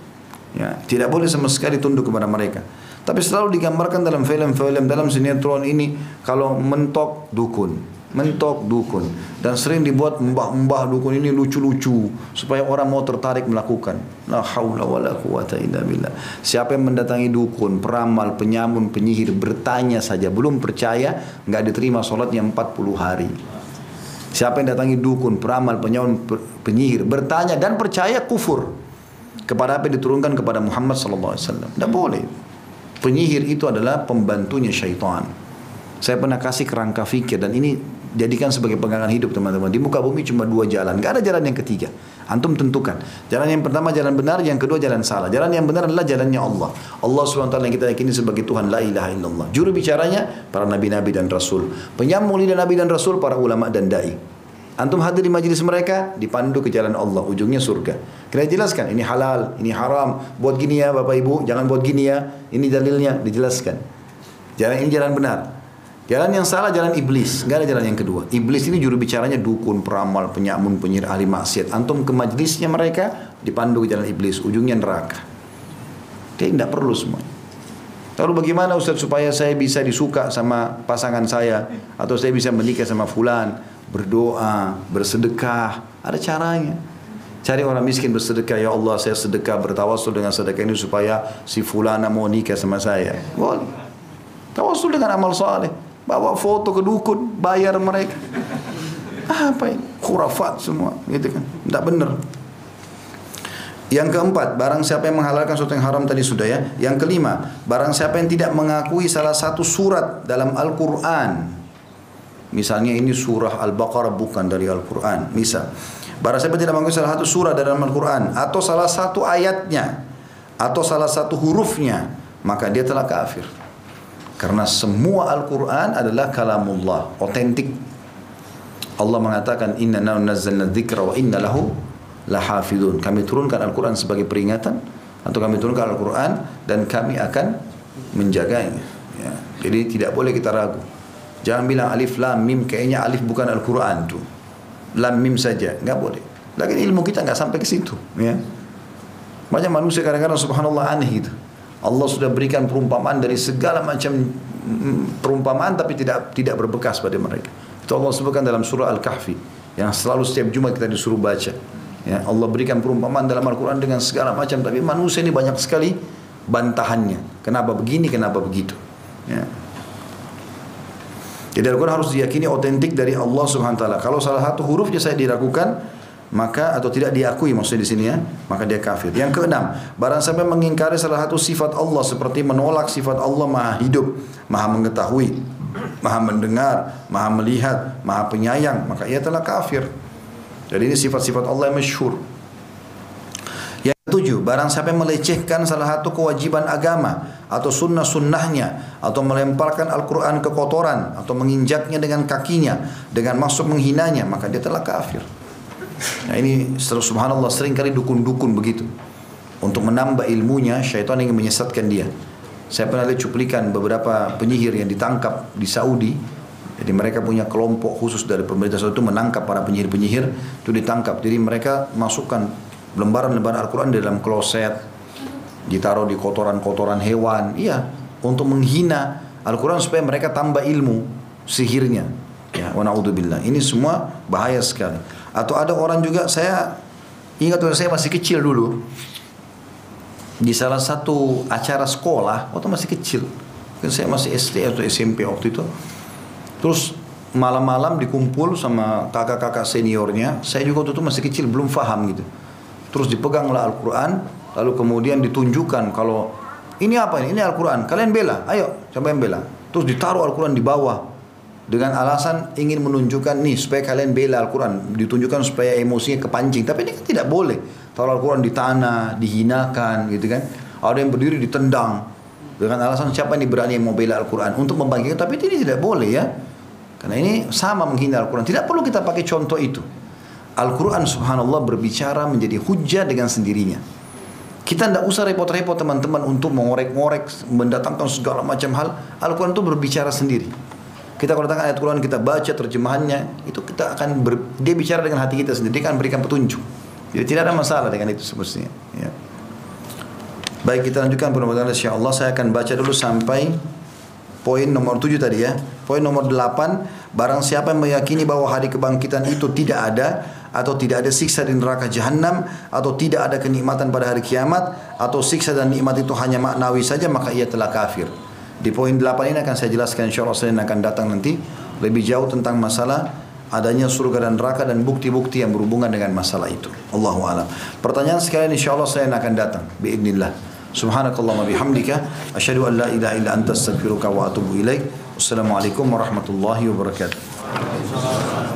Speaker 1: Ya, tidak boleh sama sekali tunduk kepada mereka. Tapi selalu digambarkan dalam film-film, dalam sinetron ini kalau mentok dukun mentok dukun dan sering dibuat mbah-mbah dukun ini lucu-lucu supaya orang mau tertarik melakukan la haula wala quwata illa billah siapa yang mendatangi dukun peramal penyamun penyihir bertanya saja belum percaya nggak diterima sholatnya 40 hari siapa yang datangi dukun peramal penyamun penyihir bertanya dan percaya kufur kepada apa yang diturunkan kepada Muhammad sallallahu alaihi tidak boleh penyihir itu adalah pembantunya syaitan saya pernah kasih kerangka fikir dan ini jadikan sebagai pegangan hidup teman-teman. Di muka bumi cuma dua jalan, gak ada jalan yang ketiga. Antum tentukan. Jalan yang pertama jalan benar, yang kedua jalan salah. Jalan yang benar adalah jalannya Allah. Allah SWT yang kita yakini sebagai Tuhan la ilaha illallah. Juru bicaranya para nabi-nabi dan rasul. Penyambung lidah nabi dan rasul para ulama dan dai. Antum hadir di majelis mereka, dipandu ke jalan Allah, ujungnya surga. Kena jelaskan, ini halal, ini haram, buat gini ya Bapak Ibu, jangan buat gini ya, ini dalilnya, dijelaskan. Jalan ini jalan benar. Jalan yang salah jalan iblis, nggak ada jalan yang kedua. Iblis ini juru bicaranya dukun, peramal, penyamun, penyihir, ahli maksiat. Antum ke majlisnya mereka dipandu ke jalan iblis, ujungnya neraka. Dia tidak perlu semua. Lalu bagaimana Ustaz supaya saya bisa disuka sama pasangan saya atau saya bisa menikah sama fulan, berdoa, bersedekah, ada caranya. Cari orang miskin bersedekah, ya Allah saya sedekah bertawasul dengan sedekah ini supaya si fulana mau nikah sama saya. Boleh. Tawasul dengan amal saleh. Bawa foto ke dukun, bayar mereka. Apa ini? Khurafat semua, gitu kan. Tidak benar. Yang keempat, barang siapa yang menghalalkan sesuatu yang haram tadi sudah ya. Yang kelima, barang siapa yang tidak mengakui salah satu surat dalam Al-Quran. Misalnya ini surah Al-Baqarah bukan dari Al-Quran. Misal, barang siapa tidak mengakui salah satu surah dalam Al-Quran. Atau salah satu ayatnya. Atau salah satu hurufnya. Maka dia telah kafir. Karena semua Al-Quran adalah kalamullah, otentik. Allah mengatakan, Inna nazzalna dzikra wa inna lahu lahafidun. Kami turunkan Al-Quran sebagai peringatan atau kami turunkan Al-Quran dan kami akan menjaganya. Ya. Jadi tidak boleh kita ragu. Jangan bilang alif lam mim kayaknya alif bukan Al-Quran tuh. Lam mim saja, nggak boleh. Lagi ilmu kita nggak sampai ke situ. Ya. Banyak manusia kadang-kadang subhanallah aneh gitu. Allah sudah berikan perumpamaan dari segala macam mm, perumpamaan tapi tidak tidak berbekas pada mereka. Itu Allah sebutkan dalam surah Al-Kahfi yang selalu setiap Jumat kita disuruh baca. Ya, Allah berikan perumpamaan dalam Al-Quran dengan segala macam, tapi manusia ini banyak sekali bantahannya. Kenapa begini, kenapa begitu. Ya. Jadi Al-Quran harus diyakini otentik dari Allah Subhanahu Taala. Kalau salah satu hurufnya saya diragukan, maka atau tidak diakui maksudnya di sini ya, maka dia kafir. Yang keenam, barang siapa mengingkari salah satu sifat Allah seperti menolak sifat Allah Maha Hidup, Maha Mengetahui, Maha Mendengar, Maha Melihat, Maha Penyayang, maka ia telah kafir. Jadi ini sifat-sifat Allah yang masyhur. Yang ketujuh, barang siapa melecehkan salah satu kewajiban agama atau sunnah-sunnahnya atau melemparkan Al-Quran ke kotoran atau menginjaknya dengan kakinya dengan maksud menghinanya maka dia telah kafir. Nah ini subhanallah sering kali dukun-dukun begitu. Untuk menambah ilmunya syaitan ingin menyesatkan dia. Saya pernah lihat cuplikan beberapa penyihir yang ditangkap di Saudi jadi mereka punya kelompok khusus dari pemerintah Saudi itu menangkap para penyihir-penyihir itu ditangkap. Jadi mereka masukkan lembaran-lembaran Al-Quran dalam kloset, ditaruh di kotoran-kotoran hewan. Iya, untuk menghina Al-Quran supaya mereka tambah ilmu sihirnya. Ya, wa Ini semua bahaya sekali. Atau ada orang juga saya ingat waktu saya masih kecil dulu di salah satu acara sekolah waktu masih kecil. Kan saya masih SD atau SMP waktu itu Terus malam-malam dikumpul sama kakak-kakak seniornya. Saya juga waktu itu masih kecil, belum faham gitu. Terus dipeganglah Al-Quran, lalu kemudian ditunjukkan kalau ini apa ini? Ini Al-Quran. Kalian bela, ayo coba yang bela. Terus ditaruh Al-Quran di bawah dengan alasan ingin menunjukkan nih supaya kalian bela Al-Quran ditunjukkan supaya emosinya kepancing tapi ini kan tidak boleh taruh Al-Quran di tanah dihinakan gitu kan ada yang berdiri ditendang dengan alasan siapa yang berani yang mau bela Al-Quran untuk membangkitkan tapi ini tidak boleh ya karena ini sama menghina Al-Quran. Tidak perlu kita pakai contoh itu. Al-Quran subhanallah berbicara menjadi hujah dengan sendirinya. Kita tidak usah repot-repot teman-teman untuk mengorek-ngorek, mendatangkan segala macam hal. Al-Quran itu berbicara sendiri. Kita kalau datang ayat Quran kita baca terjemahannya, itu kita akan ber, dia bicara dengan hati kita sendiri, akan berikan petunjuk. Jadi tidak ada masalah dengan itu semestinya. Ya. Baik kita lanjutkan mudah-mudahan Allah saya akan baca dulu sampai Poin nomor 7 tadi ya. Poin nomor 8, barang siapa yang meyakini bahwa hari kebangkitan itu tidak ada atau tidak ada siksa di neraka jahanam atau tidak ada kenikmatan pada hari kiamat atau siksa dan nikmat itu hanya maknawi saja maka ia telah kafir. Di poin 8 ini akan saya jelaskan insyaallah saya akan datang nanti lebih jauh tentang masalah adanya surga dan neraka dan bukti-bukti yang berhubungan dengan masalah itu. Allahu a'lam. Pertanyaan sekalian insyaallah saya akan datang biidznillah. Subhanakallahumma bihamdika asyhadu an la ilaha illa anta astaghfiruka wa atubu ilaik. Wassalamualaikum warahmatullahi wabarakatuh.